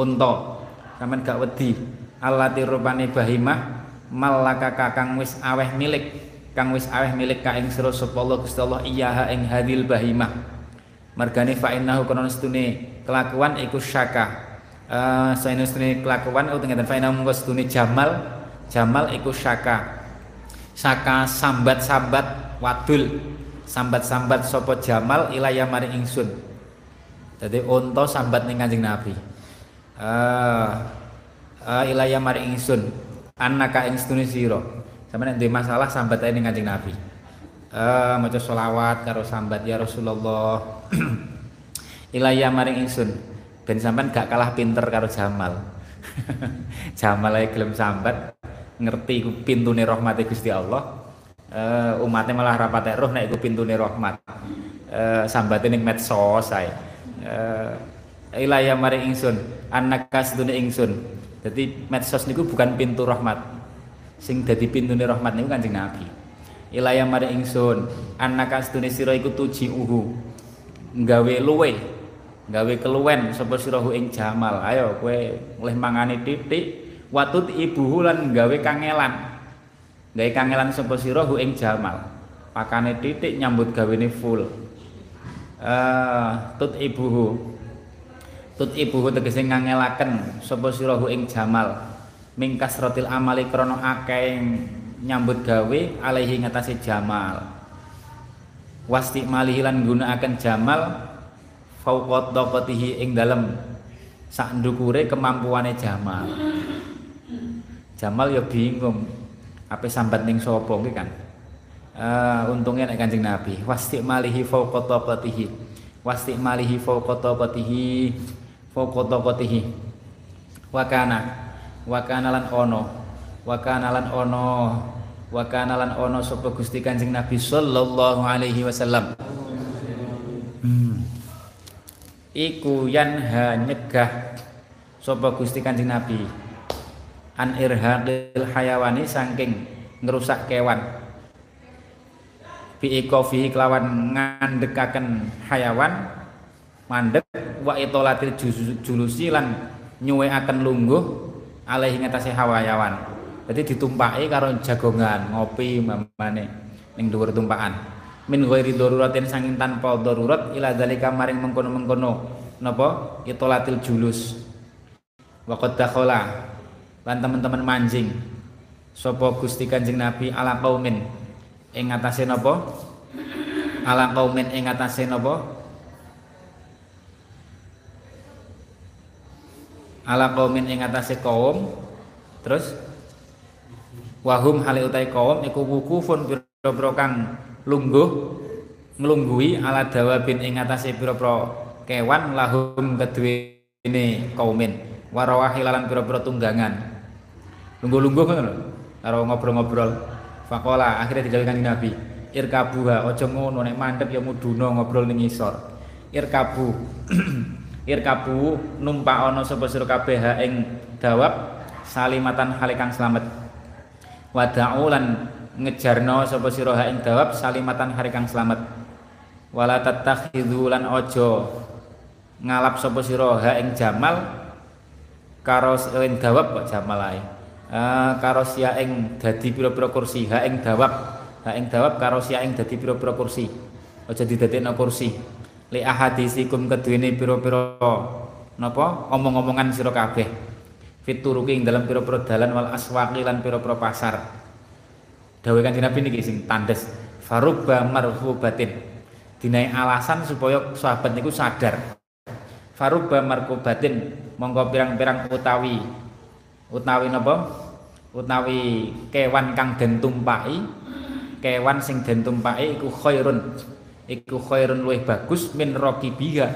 unta. Sampean gak wedi. Allati rupane bahimah malaka kakang wis aweh milik kang wis aweh milik ka ing sira sapa Allah Gusti Allah iya ing hadil bahimah Margane fa innahu kono stune kelakuan iku syaka. Uh, saene stune kelakuan utawa ngeten fa innahu stune jamal jamal iku syaka. Saka sambat-sambat wadul. Sambat-sambat sapa jamal ilaya maring ingsun. Dadi unta sambat ning Kanjeng Nabi. Uh, uh, ilaya maring ingsun. Anaka ing stune sira. Sampeyan nek masalah sambat ae ning Kanjeng Nabi. Uh, maca selawat karo sambat ya Rasulullah Ilaya maring ingsun ben sampean gak kalah pinter karo Jamal. Jamal ae gelem sambat ngerti iku pintune rahmate Gusti Allah. Uh, umatnya malah rapate roh nek iku pintune rahmat. Uh, sambate ning medsos ae. Uh, ilaya maring ingsun anak kasdune ingsun. Jadi medsos niku bukan pintu rahmat. Sing dadi pintune rahmat niku Kanjeng Nabi. Ilaya maring ingsun anak kasdune sira iku tuji uhu. Nggawe luwe nggawe keluwen sapa sirahu ing jamal. Ayo kowe oleh mangane titik watut ibuhu lan nggawe kangelan. Nggawe kangelan sapa sirahu ing jamal. Pakane titik nyambut gawene full. Uh, tut ibuhu tut ibuhu tegese ngangelaken sapa sirahu ing jamal? Mingkas rotil amali krana akeh nyambut gawe alaihi ngatasi jamal. Wasti malihilan gunakaken jamal fauqat taqatihi ing dalem sak ndukure kemampuane jamal. Jamal ya bingung apa sambat ning sapa kan uh, untungnya nek Kanjeng Nabi wasti malihi fauqat taqatihi wasti malihi fauqat taqatihi fauqat taqatihi wa kana wa kana lan ono wa kana lan ono wa kana lan ono sapa Gusti Kanjeng Nabi sallallahu alaihi wasallam. Hmm. iku yanha nyegah sapa Gusti Kanjeng Nabi. An irhaqil hayawani saking ngerusak kewan. Bi kelawan ngandekaken hayawan mandek wa itolatil julusi lan nyuwekaken lungguh alaihi ngatasi hawayawan jadi ditumpaki karo jagongan ngopi mamane ning dhuwur tumpakan. Min ghairi daruratin sanging tanpa darurat ila dalika maring mengkono-mengkono. Napa? Itolatil julus. Wa qad dakhala. Lan teman-teman manjing. Sapa Gusti Kanjeng Nabi ala qaumin? Ing atase napa? Ala qaumin ing napa ala qaumin ing atase kaum terus wahum hale utai kaum iku wukufun pira-pira kang lungguh nglungguhi ala dawabin ing atase pira-pira kewan lahum kedue ini kaumin. Warawahi lan pira-pira tunggangan. Lungguh-lungguh ngono karo ngobrol-ngobrol. Fakola akhirnya digawe Nabi irkabuha aja ngono nek mandek ya muduna ngobrol ning isor irkabu irkabu numpak ana sapa sira kabeh ing dawab salimatan halikang slamet. Wada'u lan ngejarno sapa sira ing dawab salimatan halikang slamet. Wala tattakhidhu lan aja ngalap sapa sira ing jamal karo ing dawab kok jamal ae. Uh, karo sia ing dadi pira-pira kursi ha ing dawab. Ha ing dawab karo sia ing dadi pira-pira kursi. Aja didadekno kursi li ahadisikum keduwene pira-pira napa? Omong-omongan sira kabeh. Fituruki ing dalam pira-pira dalan wal aswaqi lan pira-pira pasar. Dawuh kanjeng Nabi niki sing tandes farubba marhubatin. Dinai alasan supaya sahabat niku sadar. Farubba marhubatin monggo pirang-pirang utawi. Utawi napa? Utawi kewan kang den tumpaki. Kewan sing den tumpaki iku khairun iku khairun luwih bagus min raqibiha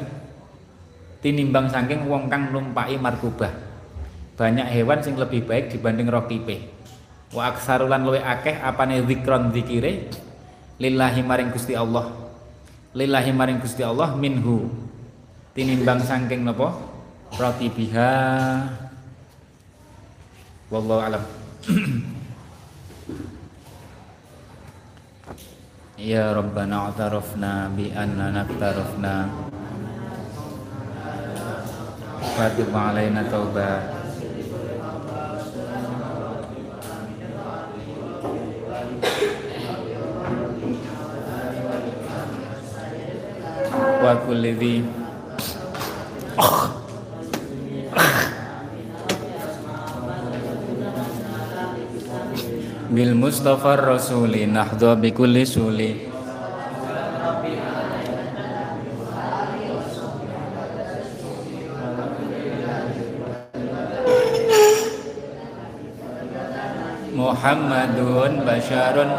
tinimbang saking wong kang numpaki markubah. Banyak hewan sing lebih baik dibanding raqibe wa aksarulan luwih akeh apane zikron zikire? Lillahi maring Gusti Allah. Lillahi maring Gusti Allah minhu. Tinimbang saking napa? Raqibiha wallahu alam Ya Rabbana atarafna bi annana aktarafna Fatib alaina taubah Wa kulli dhi bil mustafa rasuli nahdha bi kulli suli. Muhammadun basyarun